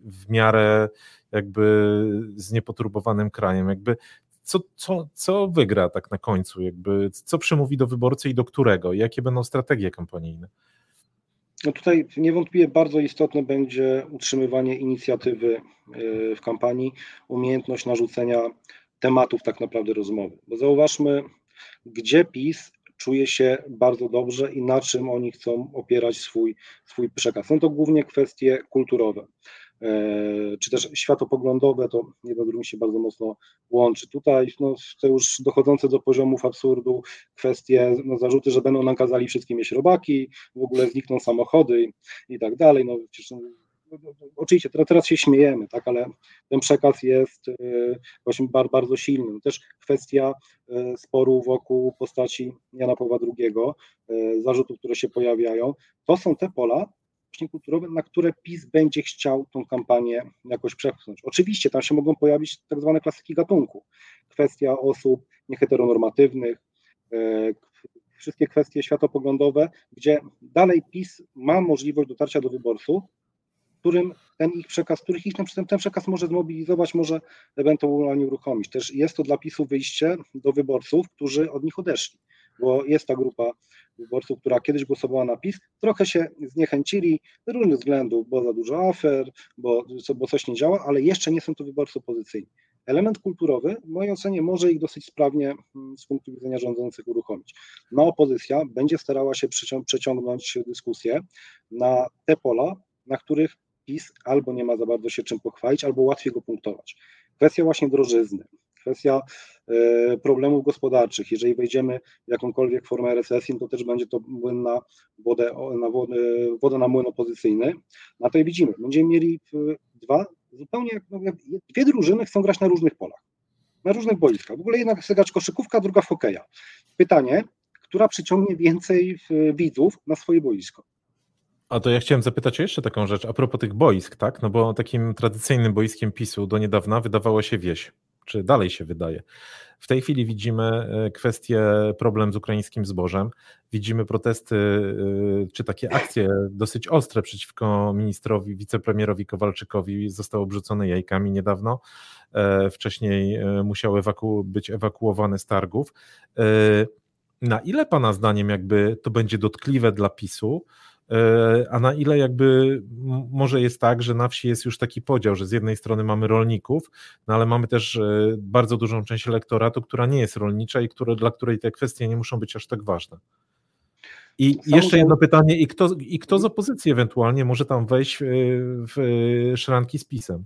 w miarę jakby z niepoturbowanym krajem. Jakby co, co, co wygra tak na końcu, jakby, co przemówi do wyborcy i do którego, jakie będą strategie kampanijne? No tutaj niewątpliwie bardzo istotne będzie utrzymywanie inicjatywy e, w kampanii, umiejętność narzucenia tematów tak naprawdę rozmowy. Bo zauważmy, gdzie PiS czuje się bardzo dobrze i na czym oni chcą opierać swój, swój przekaz. Są to głównie kwestie kulturowe. E, czy też światopoglądowe, to drugim się bardzo mocno łączy. Tutaj no, te już dochodzące do poziomów absurdu kwestie, no, zarzuty, że będą nakazali wszystkim jeść robaki, w ogóle znikną samochody i, tak dalej. No, przecież, no, no, no, oczywiście teraz, się śmiejemy, tak, ale ten przekaz jest e, właśnie bardzo, bardzo silny. Też kwestia e, sporu wokół postaci Jana Pawła II, zarzutów, które się pojawiają, to są te pola, właśnie kulturowe, na które PiS będzie chciał tą kampanię jakoś przepchnąć. Oczywiście tam się mogą pojawić tak zwane klasyki gatunku. Kwestia osób nieheteronormatywnych, e, wszystkie kwestie światopoglądodowe, gdzie dalej PiS ma możliwość dotarcia do wyborców, którym ten ich przekaz, których ich ten przekaz może zmobilizować, może ewentualnie uruchomić. Też jest to dla PiSu wyjście do wyborców, którzy od nich odeszli, bo jest ta grupa wyborców, która kiedyś głosowała na PiS, trochę się zniechęcili z różnych względów, bo za dużo afer, bo, bo coś nie działa, ale jeszcze nie są to wyborcy opozycyjni. Element kulturowy, w mojej ocenie, może ich dosyć sprawnie mm, z punktu widzenia rządzących uruchomić. No, opozycja będzie starała się przeciągnąć dyskusję na te pola, na których PiS albo nie ma za bardzo się czym pochwalić, albo łatwiej go punktować. Kwestia właśnie drożyzny, kwestia problemów gospodarczych. Jeżeli wejdziemy w jakąkolwiek formę recesji, to też będzie to młyn na wodę, na wodę, wodę na młyn opozycyjny. Na to i widzimy. Będziemy mieli dwa, zupełnie no, dwie drużyny chcą grać na różnych polach, na różnych boiskach. W ogóle jedna chce grać koszykówka, druga w hokeja. Pytanie, która przyciągnie więcej widzów na swoje boisko? A to ja chciałem zapytać o jeszcze taką rzecz, a propos tych boisk, tak? No bo takim tradycyjnym boiskiem PiSu do niedawna wydawało się wieś czy dalej się wydaje. W tej chwili widzimy e, kwestię problem z ukraińskim zbożem, widzimy protesty e, czy takie akcje dosyć ostre przeciwko ministrowi, wicepremierowi Kowalczykowi, został obrzucony jajkami niedawno, e, wcześniej musiał ewaku być ewakuowany z targów. Na ile Pana zdaniem jakby to będzie dotkliwe dla PiSu, a na ile jakby może jest tak, że na wsi jest już taki podział, że z jednej strony mamy rolników, no ale mamy też e, bardzo dużą część elektoratu, która nie jest rolnicza i które, dla której te kwestie nie muszą być aż tak ważne. I jeszcze jedno pytanie, i kto, i kto z opozycji ewentualnie może tam wejść e, w szranki z pisem?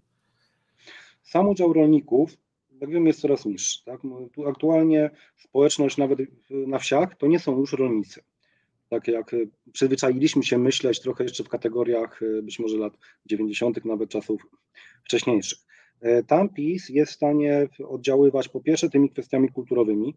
Sam udział rolników, jak wiem, jest coraz niższy. Tak? No, tu aktualnie społeczność nawet na wsiach to nie są już rolnicy tak jak y, przyzwyczailiśmy się myśleć trochę jeszcze w kategoriach y, być może lat 90., nawet czasów wcześniejszych. E, tam PiS jest w stanie oddziaływać po pierwsze tymi kwestiami kulturowymi,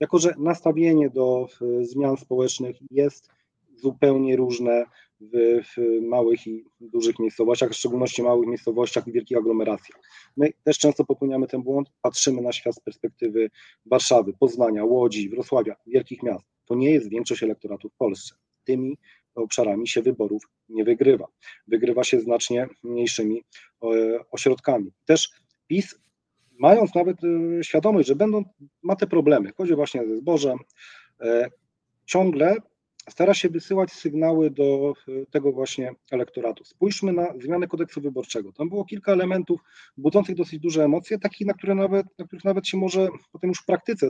jako że nastawienie do zmian społecznych jest zupełnie różne w, w, małych i dużych miejscowościach, w szczególności małych miejscowościach i wielkich aglomeracjach. My też często popełniamy ten błąd, patrzymy na świat z perspektywy Warszawy, Poznania, Łodzi, Wrocławia, wielkich miast. To nie jest większość elektoratu w Polsce. Tymi obszarami się wyborów nie wygrywa. Wygrywa się znacznie mniejszymi e, ośrodkami. Też PiS, mając nawet e, świadomość, że będą, ma te problemy, chodzi właśnie ze zbożem, ciągle stara się wysyłać sygnały do e, tego właśnie elektoratu. Spójrzmy na zmianę kodeksu wyborczego. Tam było kilka elementów budzących dosyć duże emocje, takich, na, które nawet, na których nawet się może potem już w praktyce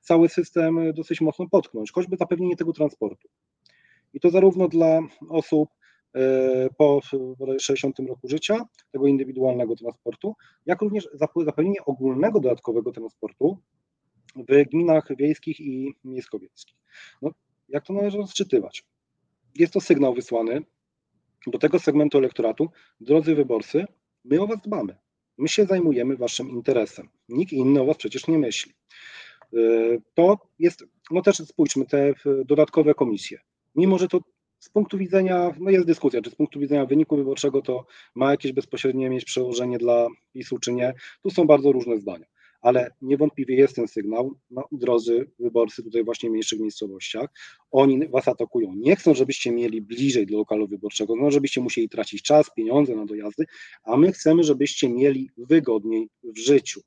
cały system e, dosyć mocno potknąć, choćby zapewnienie tego transportu. I to zarówno dla osób e, po 60 roku życia, tego indywidualnego transportu, jak również zapewnienie ogólnego dodatkowego transportu w gminach wiejskich i miejsko-wiejskich. No, jak to należy odczytywać? Jest to sygnał wysłany do tego segmentu elektoratu, drodzy wyborcy, my o was dbamy. My się zajmujemy waszym interesem. Nikt inny o was przecież nie myśli. Y, to jest, no też spójrzmy, te dodatkowe komisje. Mimo, że to z punktu widzenia, no jest dyskusja, czy z punktu widzenia wyniku wyborczego to ma jakieś bezpośrednie mieć przełożenie dla PiSu, czy nie. Tu są bardzo różne zdania ale niewątpliwie jest ten sygnał, no, drodzy wyborcy tutaj właśnie w mniejszych miejscowościach, oni was atakują. Nie chcą, żebyście mieli bliżej do lokalu wyborczego, no, żebyście musieli tracić czas, pieniądze na dojazdy, a my chcemy, żebyście mieli wygodniej w życiu.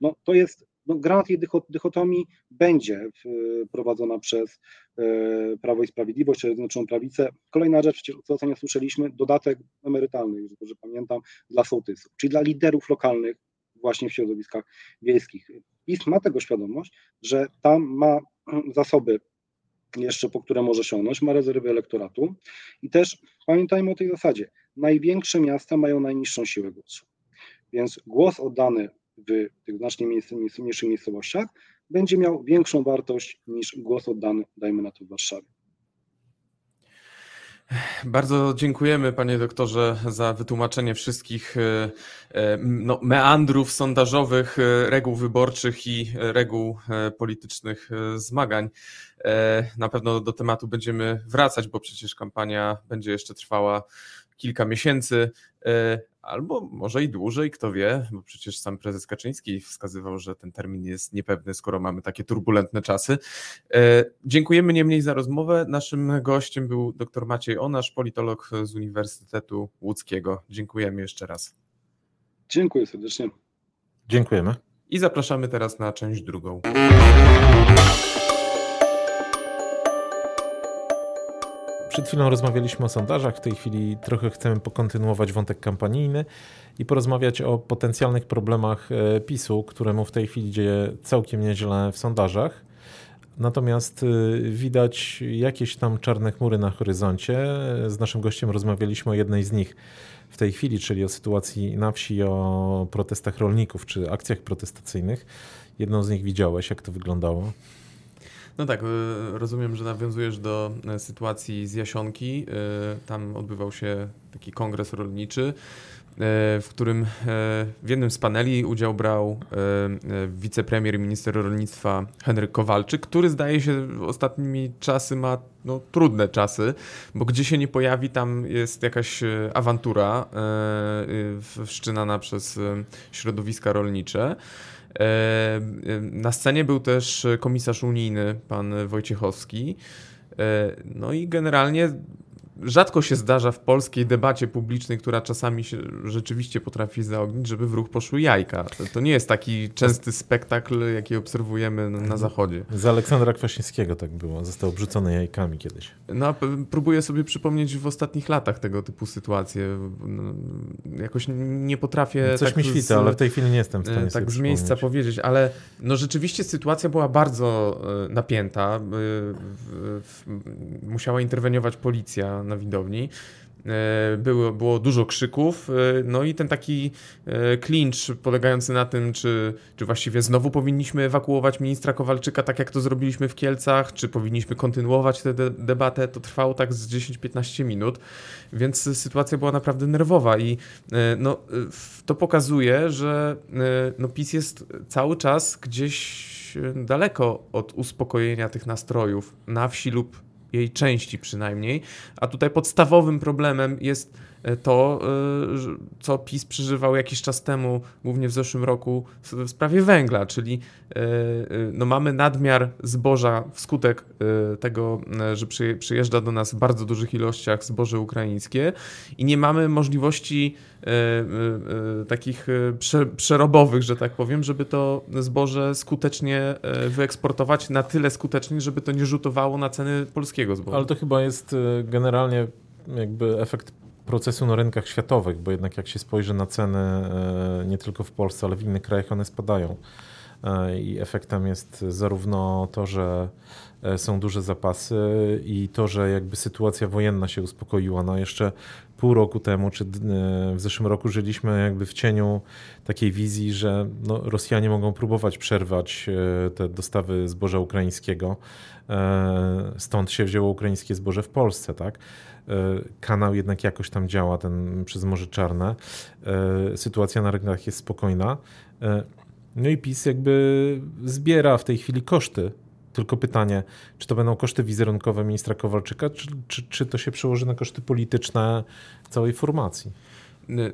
No, to jest no, gra tej dychotomii będzie prowadzona przez e, Prawo i Sprawiedliwość, czyli Zjednoczoną Prawicę. Kolejna rzecz, przecież co ostatnio słyszeliśmy, dodatek emerytalny, jeżeli dobrze pamiętam, dla sołtysów, czyli dla liderów lokalnych właśnie w środowiskach wiejskich. PiS ma tego świadomość, że tam ma zasoby jeszcze, po które może sięgnąć, ma rezerwy elektoratu i też pamiętajmy o tej zasadzie, największe miasta mają najniższą siłę głosu, więc głos oddany w tych znacznie mniejszych miejscowościach będzie miał większą wartość niż głos oddany, dajmy na to w Warszawie. Bardzo dziękujemy, panie doktorze, za wytłumaczenie wszystkich e, e, no, meandrów sondażowych, e, reguł wyborczych i reguł politycznych zmagań. Na pewno do tematu będziemy wracać, bo przecież kampania będzie jeszcze trwała kilka miesięcy albo może i dłużej, kto wie, bo przecież sam prezes Kaczyński wskazywał, że ten termin jest niepewny, skoro mamy takie turbulentne czasy. E, dziękujemy niemniej za rozmowę. Naszym gościem był dr Maciej Onasz, politolog z Uniwersytetu Łódzkiego. Dziękujemy jeszcze raz. Dziękuję serdecznie. Dziękujemy. I zapraszamy teraz na część drugą. Przed chwilą rozmawialiśmy o sondażach, w tej chwili trochę chcemy pokontynuować wątek kampanijny i porozmawiać o potencjalnych problemach e, PiSu, któremu w tej chwili dzieje całkiem nieźle w sondażach. Natomiast e, widać jakieś tam czarne chmury na horyzoncie. Z naszym gościem rozmawialiśmy o jednej z nich w tej chwili, czyli o sytuacji na wsi, o protestach rolników czy akcjach protestacyjnych. Jedną z nich widziałeś, jak to wyglądało? No tak, y, rozumiem, że nawiązujesz do e, sytuacji z Jasionki. Y, tam odbywał się taki kongres rolniczy, y, w którym w jednym z paneli udział brał wicepremier i minister rolnictwa Henryk Kowalczyk, który zdaje się ostatnimi czasy ma no, trudne czasy, bo gdzie się nie pojawi, tam jest jakaś awantura wszczynana przez środowiska rolnicze. Na scenie był też komisarz unijny, pan Wojciechowski. E, no i generalnie rzadko się zdarza w polskiej debacie publicznej, która czasami się rzeczywiście potrafi zaognić, żeby w ruch poszły jajka. To, to nie jest taki częsty spektakl, jaki obserwujemy na zachodzie. Z Aleksandra Kwaśniewskiego tak było. Został obrzucony jajkami kiedyś. No, próbuję sobie przypomnieć w ostatnich latach tego typu sytuacje. No, jakoś nie potrafię... Coś tak mi świta, ale w tej chwili nie jestem w stanie e, Tak z miejsca powiedzieć, ale no rzeczywiście sytuacja była bardzo e, napięta. E, musiała interweniować policja na widowni. E, było, było dużo krzyków, e, no i ten taki klincz polegający na tym, czy, czy właściwie znowu powinniśmy ewakuować ministra Kowalczyka, tak jak to zrobiliśmy w Kielcach, czy powinniśmy kontynuować tę de debatę, to trwało tak z 10-15 minut, więc sytuacja była naprawdę nerwowa i e, no, to pokazuje, że no, PiS jest cały czas gdzieś daleko od uspokojenia tych nastrojów na wsi lub jej części przynajmniej. A tutaj podstawowym problemem jest to, e, co PiS przeżywał jakiś czas temu, głównie w zeszłym roku, w sprawie węgla, czyli e, no mamy nadmiar zboża wskutek tego, że przyjeżdża do nas w bardzo dużych ilościach zboże ukraińskie i nie mamy możliwości takich przerobowych, że tak powiem, żeby to zboże skutecznie wyeksportować na tyle skutecznie, żeby to nie rzutowało na ceny polskiego zboża. Ale to chyba jest generalnie jakby efekt procesu na rynkach światowych, bo jednak jak się spojrzy na ceny nie tylko w Polsce, ale w innych krajach, one spadają. i efektem jest zarówno to, że są duże zapasy i to, że jakby sytuacja wojenna się uspokoiła. No jeszcze pół roku temu, czy w zeszłym roku żyliśmy jakby w cieniu takiej wizji, że no, Rosjanie mogą próbować przerwać te dostawy zboża ukraińskiego. Stąd się wzięło ukraińskie zboże w Polsce, tak? E, kanał jednak jakoś tam działa, ten przez Morze Czarne. E, sytuacja na rynkach jest spokojna. E, no i PiS jakby zbiera w tej chwili koszty. Tylko pytanie, czy to będą koszty wizerunkowe ministra Kowalczyka, czy, czy, czy to się przełoży na koszty polityczne całej formacji?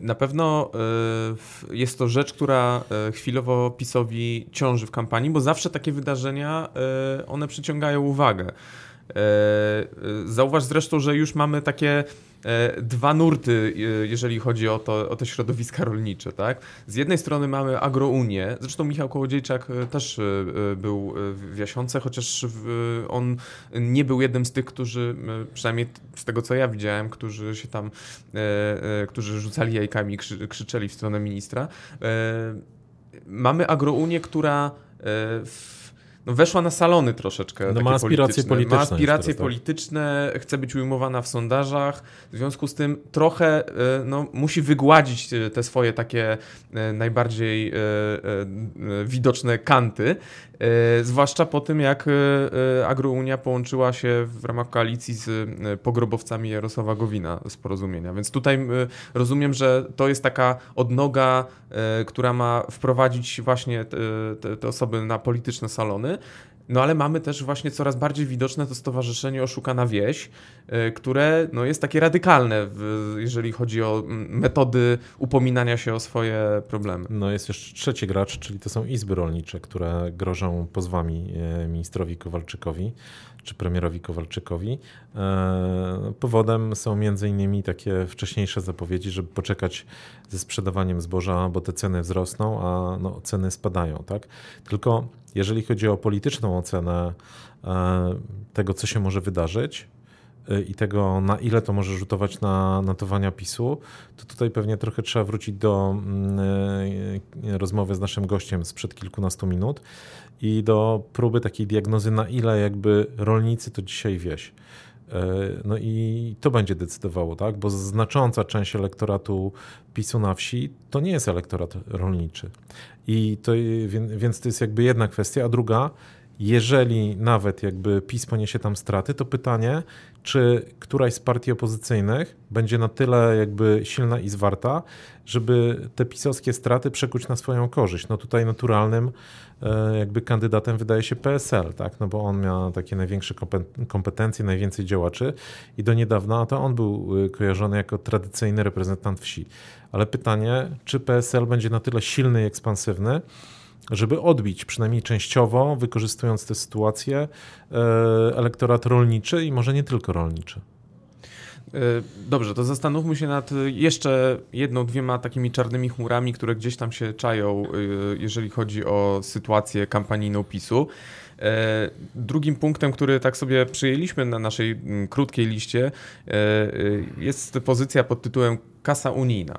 Na pewno jest to rzecz, która chwilowo PiSowi ciąży w kampanii, bo zawsze takie wydarzenia one przyciągają uwagę. E, e, zauważ zresztą, że już mamy takie e, dwa nurty, jeżeli chodzi o, to, o te środowiska rolnicze. Tak? Z jednej strony mamy agrounię, zresztą Michał Kołodziejczak też był w Jasiące, chociaż on nie był jednym z tych, którzy, przynajmniej z tego co ja widziałem, którzy się tam, którzy rzucali jajkami, krzyczeli w stronę ministra. Mamy agrounię, która w no weszła na salony troszeczkę. No ma aspiracje polityczne. polityczne. Ma aspiracje teraz, polityczne, tak. chce być ujmowana w sondażach, w związku z tym trochę e, no, musi wygładzić e, te swoje takie e, najbardziej widoczne kanty. Zwłaszcza po tym, jak Agrounia połączyła się w ramach koalicji z pogrobowcami Jarosława Gowina z porozumienia. Więc tutaj rozumiem, że to jest taka odnoga, która ma wprowadzić właśnie te, te osoby na polityczne salony. No ale mamy też właśnie coraz bardziej widoczne to stowarzyszenie Oszukana Wieś, y, które no, jest takie radykalne, jeżeli chodzi o metody upominania się o swoje problemy. No jest jeszcze trzeci gracz, czyli to są izby rolnicze, które grożą pozwami e, ministrowi Kowalczykowi czy premierowi Kowalczykowi. E, powodem są innymi takie wcześniejsze zapowiedzi, żeby poczekać ze sprzedawaniem zboża, bo te ceny wzrosną, a no, ceny spadają. Tak? Tylko jeżeli chodzi o polityczną ocenę e, tego, co się może wydarzyć, i tego, na ile to może rzutować na notowania PiSu, to tutaj pewnie trochę trzeba wrócić do mm, rozmowy z naszym gościem sprzed kilkunastu minut i do próby takiej diagnozy, na ile jakby rolnicy to dzisiaj wieś. E, no i to będzie decydowało, tak? Bo znacząca część elektoratu PiSu na wsi to nie jest elektorat rolniczy. I to, więc to jest jakby jedna kwestia, a druga, jeżeli nawet jakby PiS poniesie tam straty, to pytanie, czy któraś z partii opozycyjnych będzie na tyle jakby silna i zwarta, żeby te pisowskie straty przekuć na swoją korzyść. No tutaj naturalnym e, jakby kandydatem wydaje się PSL, tak? no bo on miał takie największe kompetencje, najwięcej działaczy i do niedawna to on był e, kojarzony jako tradycyjny reprezentant wsi. Ale pytanie, czy PSL będzie na tyle silny i ekspansywny, żeby odbić przynajmniej częściowo, wykorzystując tę sytuację, e, elektorat rolniczy i może nie tylko rolniczy. E, dobrze, to zastanówmy się nad jeszcze jedną, dwiema takimi czarnymi chmurami, które gdzieś tam się czają, e, jeżeli chodzi o sytuację kampanijną PiSu. Drugim punktem, który tak sobie przyjęliśmy na naszej krótkiej liście, jest pozycja pod tytułem kasa unijna.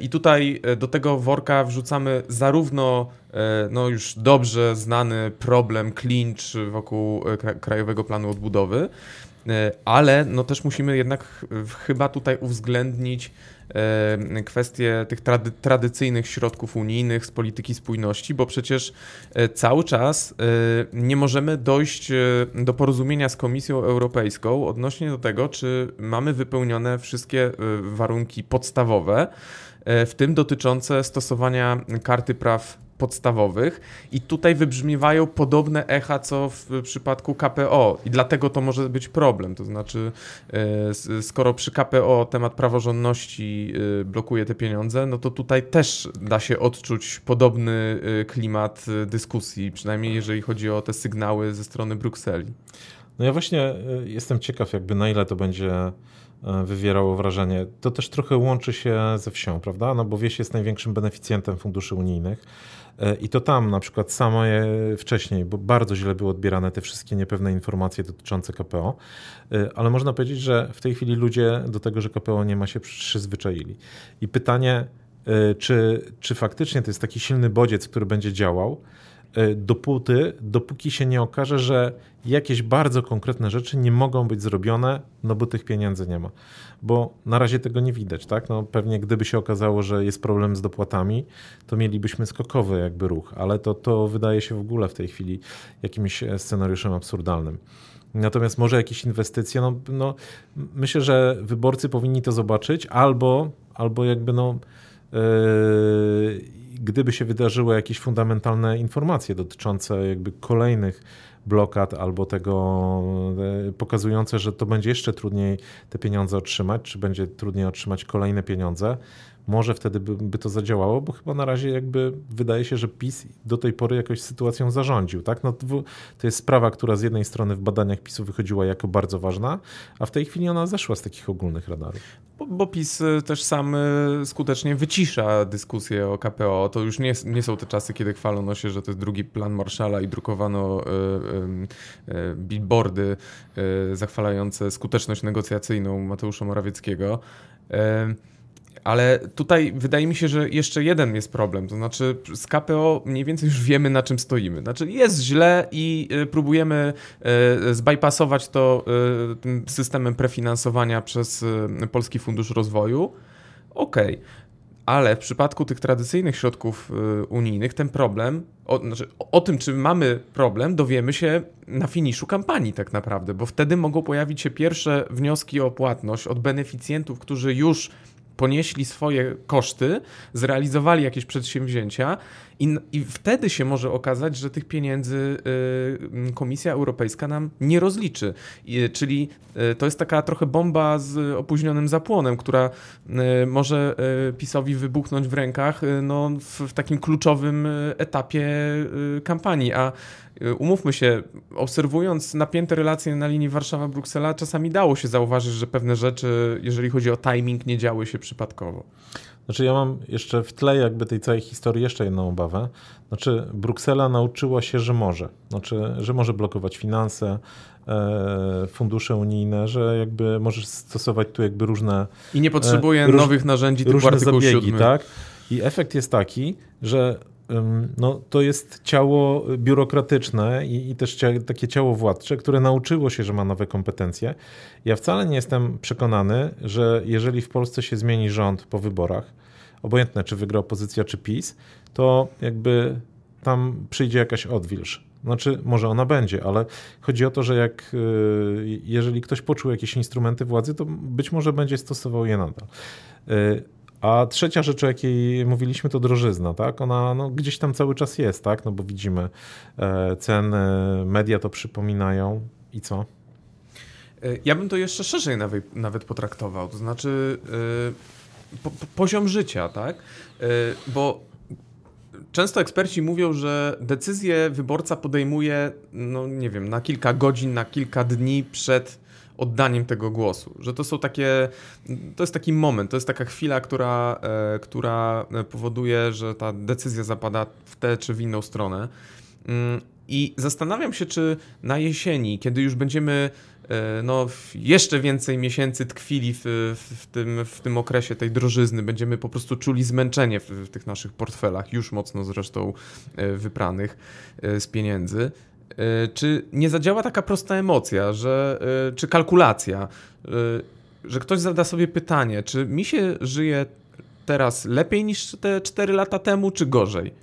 I tutaj e, do tego worka wrzucamy zarówno e, no już dobrze znany problem, klincz wokół e, Krajowego Planu Odbudowy, ale no też musimy jednak chyba tutaj uwzględnić kwestie tych trady, tradycyjnych środków unijnych z polityki spójności, bo przecież cały czas nie możemy dojść do porozumienia z Komisją Europejską odnośnie do tego, czy mamy wypełnione wszystkie warunki podstawowe E, w tym dotyczące stosowania karty praw podstawowych i tutaj wybrzmiewają podobne echa co w przypadku KPO i dlatego to może być problem, to znaczy e, skoro przy KPO temat praworządności e, blokuje te pieniądze, no to tutaj też da się odczuć podobny klimat dyskusji, przynajmniej jeżeli chodzi o te sygnały ze strony Brukseli. No ja właśnie jestem ciekaw jakby na ile to będzie E, wywierało wrażenie. To też trochę łączy się ze wsią, prawda? No bo wieś jest największym beneficjentem funduszy unijnych. E, I to tam na przykład samo je wcześniej, bo bardzo źle były odbierane te wszystkie niepewne informacje dotyczące KPO, e, ale można powiedzieć, że w tej chwili ludzie do tego, że KPO nie ma się przyzwyczaili. I pytanie, czy, czy faktycznie to jest taki silny bodziec, który będzie działał, e, dopóty, dopóki się nie okaże, że jakieś bardzo konkretne rzeczy nie mogą być zrobione, no bo tych pieniędzy nie ma. Bo na razie tego nie widać, tak? No pewnie gdyby się okazało, że jest problem z dopłatami, to mielibyśmy skokowy jakby ruch, ale to, to wydaje się w ogóle w tej chwili jakimś scenariuszem absurdalnym. Natomiast może jakieś inwestycje, no, no myślę, że wyborcy powinni to zobaczyć albo, albo jakby no yy, gdyby się wydarzyły jakieś fundamentalne informacje dotyczące jakby kolejnych blokad albo tego e, pokazujące, że to będzie jeszcze trudniej te pieniądze otrzymać, czy będzie trudniej otrzymać kolejne pieniądze, może wtedy by, by, to zadziałało, bo chyba na razie jakby wydaje się, że PiS do tej pory jakoś sytuacją zarządził. Tak? No, to jest sprawa, która z jednej strony w badaniach PiSu wychodziła jako bardzo ważna, a w tej chwili ona zeszła z takich ogólnych radarów. Bo, bo PiS y, też sam y, skutecznie wycisza dyskusję o KPO. To już nie, nie są te czasy, kiedy chwalono się, że to jest drugi plan Marszala i drukowano y, y, y, billboardy y, zachwalające skuteczność negocjacyjną Mateusza Morawieckiego. Ale tutaj wydaje mi się, że jeszcze jeden jest problem. To znaczy, z KPO mniej więcej już wiemy, na czym stoimy. Znaczy, jest źle i y, próbujemy y, zbypassować to y, systemem prefinansowania przez Polski Fundusz Rozwoju. Okej. Okay. Ale w przypadku tych tradycyjnych środków unijnych ten problem, o, znaczy, o tym, czy mamy problem, dowiemy się na finiszu kampanii tak naprawdę, bo wtedy mogą pojawić się pierwsze wnioski o płatność od beneficjentów, którzy już ponieśli swoje koszty, zrealizowali jakieś przedsięwzięcia i, i wtedy się może okazać, że tych pieniędzy y, Komisja Europejska nam nie rozliczy. I, czyli y, to jest taka trochę bomba z opóźnionym zapłonem, która y, może y, PiSowi wybuchnąć w rękach y, no, w, w, takim kluczowym y, etapie kampanii. A umówmy się, obserwując napięte relacje na linii Warszawa-Bruksela, czasami dało się zauważyć, że pewne rzeczy, jeżeli chodzi o timing, nie działy się przypadkowo. Znaczy ja mam jeszcze w tle jakby tej całej historii jeszcze jedną obawę. Znaczy Bruksela nauczyła się, że może. Znaczy, że może blokować finanse, e, fundusze unijne, że jakby możesz stosować tu jakby różne... I nie potrzebuje e, nowych narzędzi typu różne zabiegi, 7. tak? I efekt jest taki, że no, to jest ciało biurokratyczne i, i też takie ciało władcze, które nauczyło się, że ma nowe kompetencje. Ja wcale nie jestem przekonany, że jeżeli w Polsce się zmieni rząd po wyborach, obojętne czy wygra opozycja, czy PiS, to jakby tam przyjdzie jakaś odwilż. Znaczy, może ona będzie, ale chodzi o to, że jak y, jeżeli ktoś poczuł jakieś instrumenty władzy, to być może będzie stosował je nadal. A trzecia rzecz, o jakiej mówiliśmy, to drożyzna, tak? Ona no, gdzieś tam cały czas jest, tak? No bo widzimy e, ceny, media to przypominają i co? E, ja bym to jeszcze szerzej nawet, nawet potraktował, to znaczy e, po, poziom życia, tak? E, bo często eksperci mówią, że decyzję wyborca podejmuje, no nie wiem, na kilka godzin, na kilka dni przed oddaniem tego głosu. Że to są takie, to jest taki moment, to jest taka chwila, która, e, która powoduje, że ta decyzja zapada w tę czy w inną stronę. Mm, I zastanawiam się, czy na jesieni, kiedy już będziemy e, no, jeszcze więcej miesięcy tkwili w, w, tym, w tym okresie tej drożyzny, będziemy po prostu czuli zmęczenie w, w tych naszych portfelach, już mocno zresztą e, wypranych z pieniędzy E, czy nie zadziała taka prosta emocja, że, e, czy kalkulacja, e, że ktoś zada sobie pytanie, czy mi się żyje teraz lepiej niż te 4 lata temu, czy gorzej?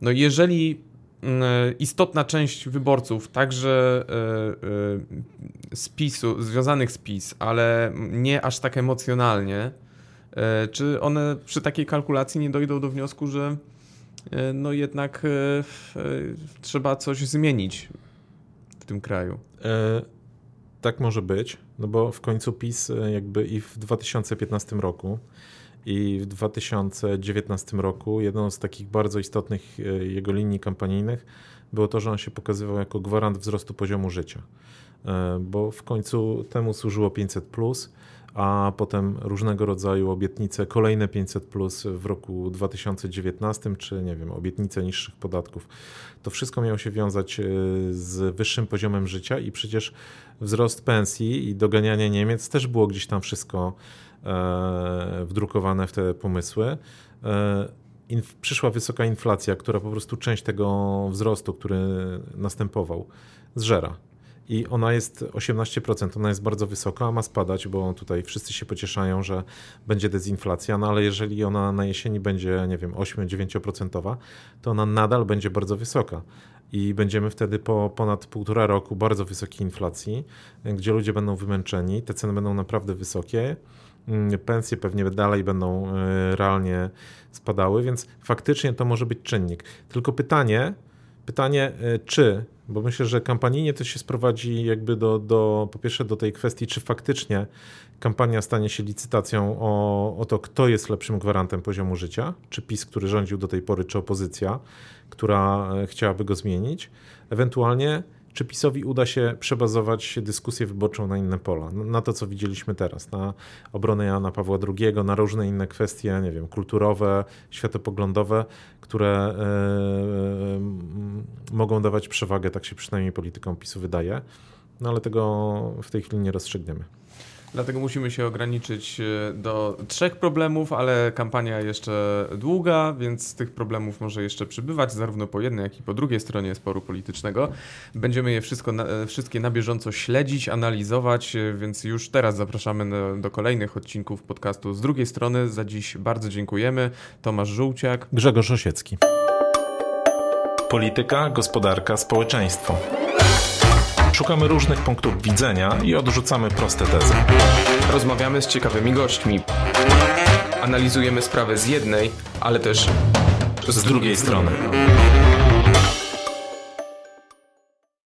No jeżeli istotna część wyborców, także z PiSu, związanych z PiS, ale nie aż tak emocjonalnie, czy one przy takiej kalkulacji nie dojdą do wniosku, że no jednak e, e, trzeba coś zmienić w tym kraju. E, tak może być, no bo w końcu PiS jakby i w 2015 roku i w 2019 roku jedną z takich bardzo istotnych jego linii kampanijnych było to, że on się pokazywał jako gwarant wzrostu poziomu życia. Bo w końcu temu służyło 500 plus a potem różnego rodzaju obietnice, kolejne 500 plus w roku 2019, czy nie wiem, obietnice niższych podatków. To wszystko miało się wiązać e, z wyższym poziomem życia i przecież wzrost pensji i doganianie Niemiec też było gdzieś tam wszystko e, wdrukowane w te pomysły. E, inf, przyszła wysoka inflacja, która po prostu część tego wzrostu, który następował, zżera. I ona jest 18%, ona jest bardzo wysoka, a ma spadać, bo tutaj wszyscy się pocieszają, że będzie dezinflacja, no ale jeżeli ona na jesieni będzie, nie wiem, 8-9%, to ona nadal będzie bardzo wysoka i będziemy wtedy po ponad półtora roku bardzo wysokiej inflacji, gdzie ludzie będą wymęczeni, te ceny będą naprawdę wysokie, mm, pensje pewnie dalej będą e, realnie spadały, więc faktycznie to może być czynnik. Tylko pytanie, pytanie e, czy, bo myślę, że kampanijnie to się sprowadzi jakby do, do po pierwsze do tej kwestii, czy faktycznie kampania stanie się licytacją o, o to, kto jest lepszym gwarantem poziomu życia, czy PiS, który rządził do tej pory, czy opozycja, która e, chciałaby go zmienić. Ewentualnie, czy PiSowi uda się przebazować dyskusję wyborczą na inne pola, na to, co widzieliśmy teraz, na obronę Jana Pawła II, na różne inne kwestie, nie wiem, kulturowe, światopoglądowe, które e, e, mogą dawać przewagę, tak się przynajmniej politykom PiSu wydaje. No ale tego w tej chwili nie rozstrzygniemy. Dlatego musimy się ograniczyć e, do trzech problemów, ale kampania jeszcze długa, więc tych problemów może jeszcze przybywać, zarówno po jednej, jak i po drugiej stronie sporu politycznego. Będziemy je wszystko, e, wszystkie na bieżąco śledzić, analizować, e, więc już teraz zapraszamy do kolejnych odcinków podcastu z drugiej strony. Za dziś bardzo dziękujemy. Tomasz Żółciak. Grzegorz Osiecki. Polityka, gospodarka, społeczeństwo. Szukamy różnych punktów widzenia i odrzucamy proste tezy. Rozmawiamy z ciekawymi gośćmi. Analizujemy sprawę z jednej, ale też z drugiej strony.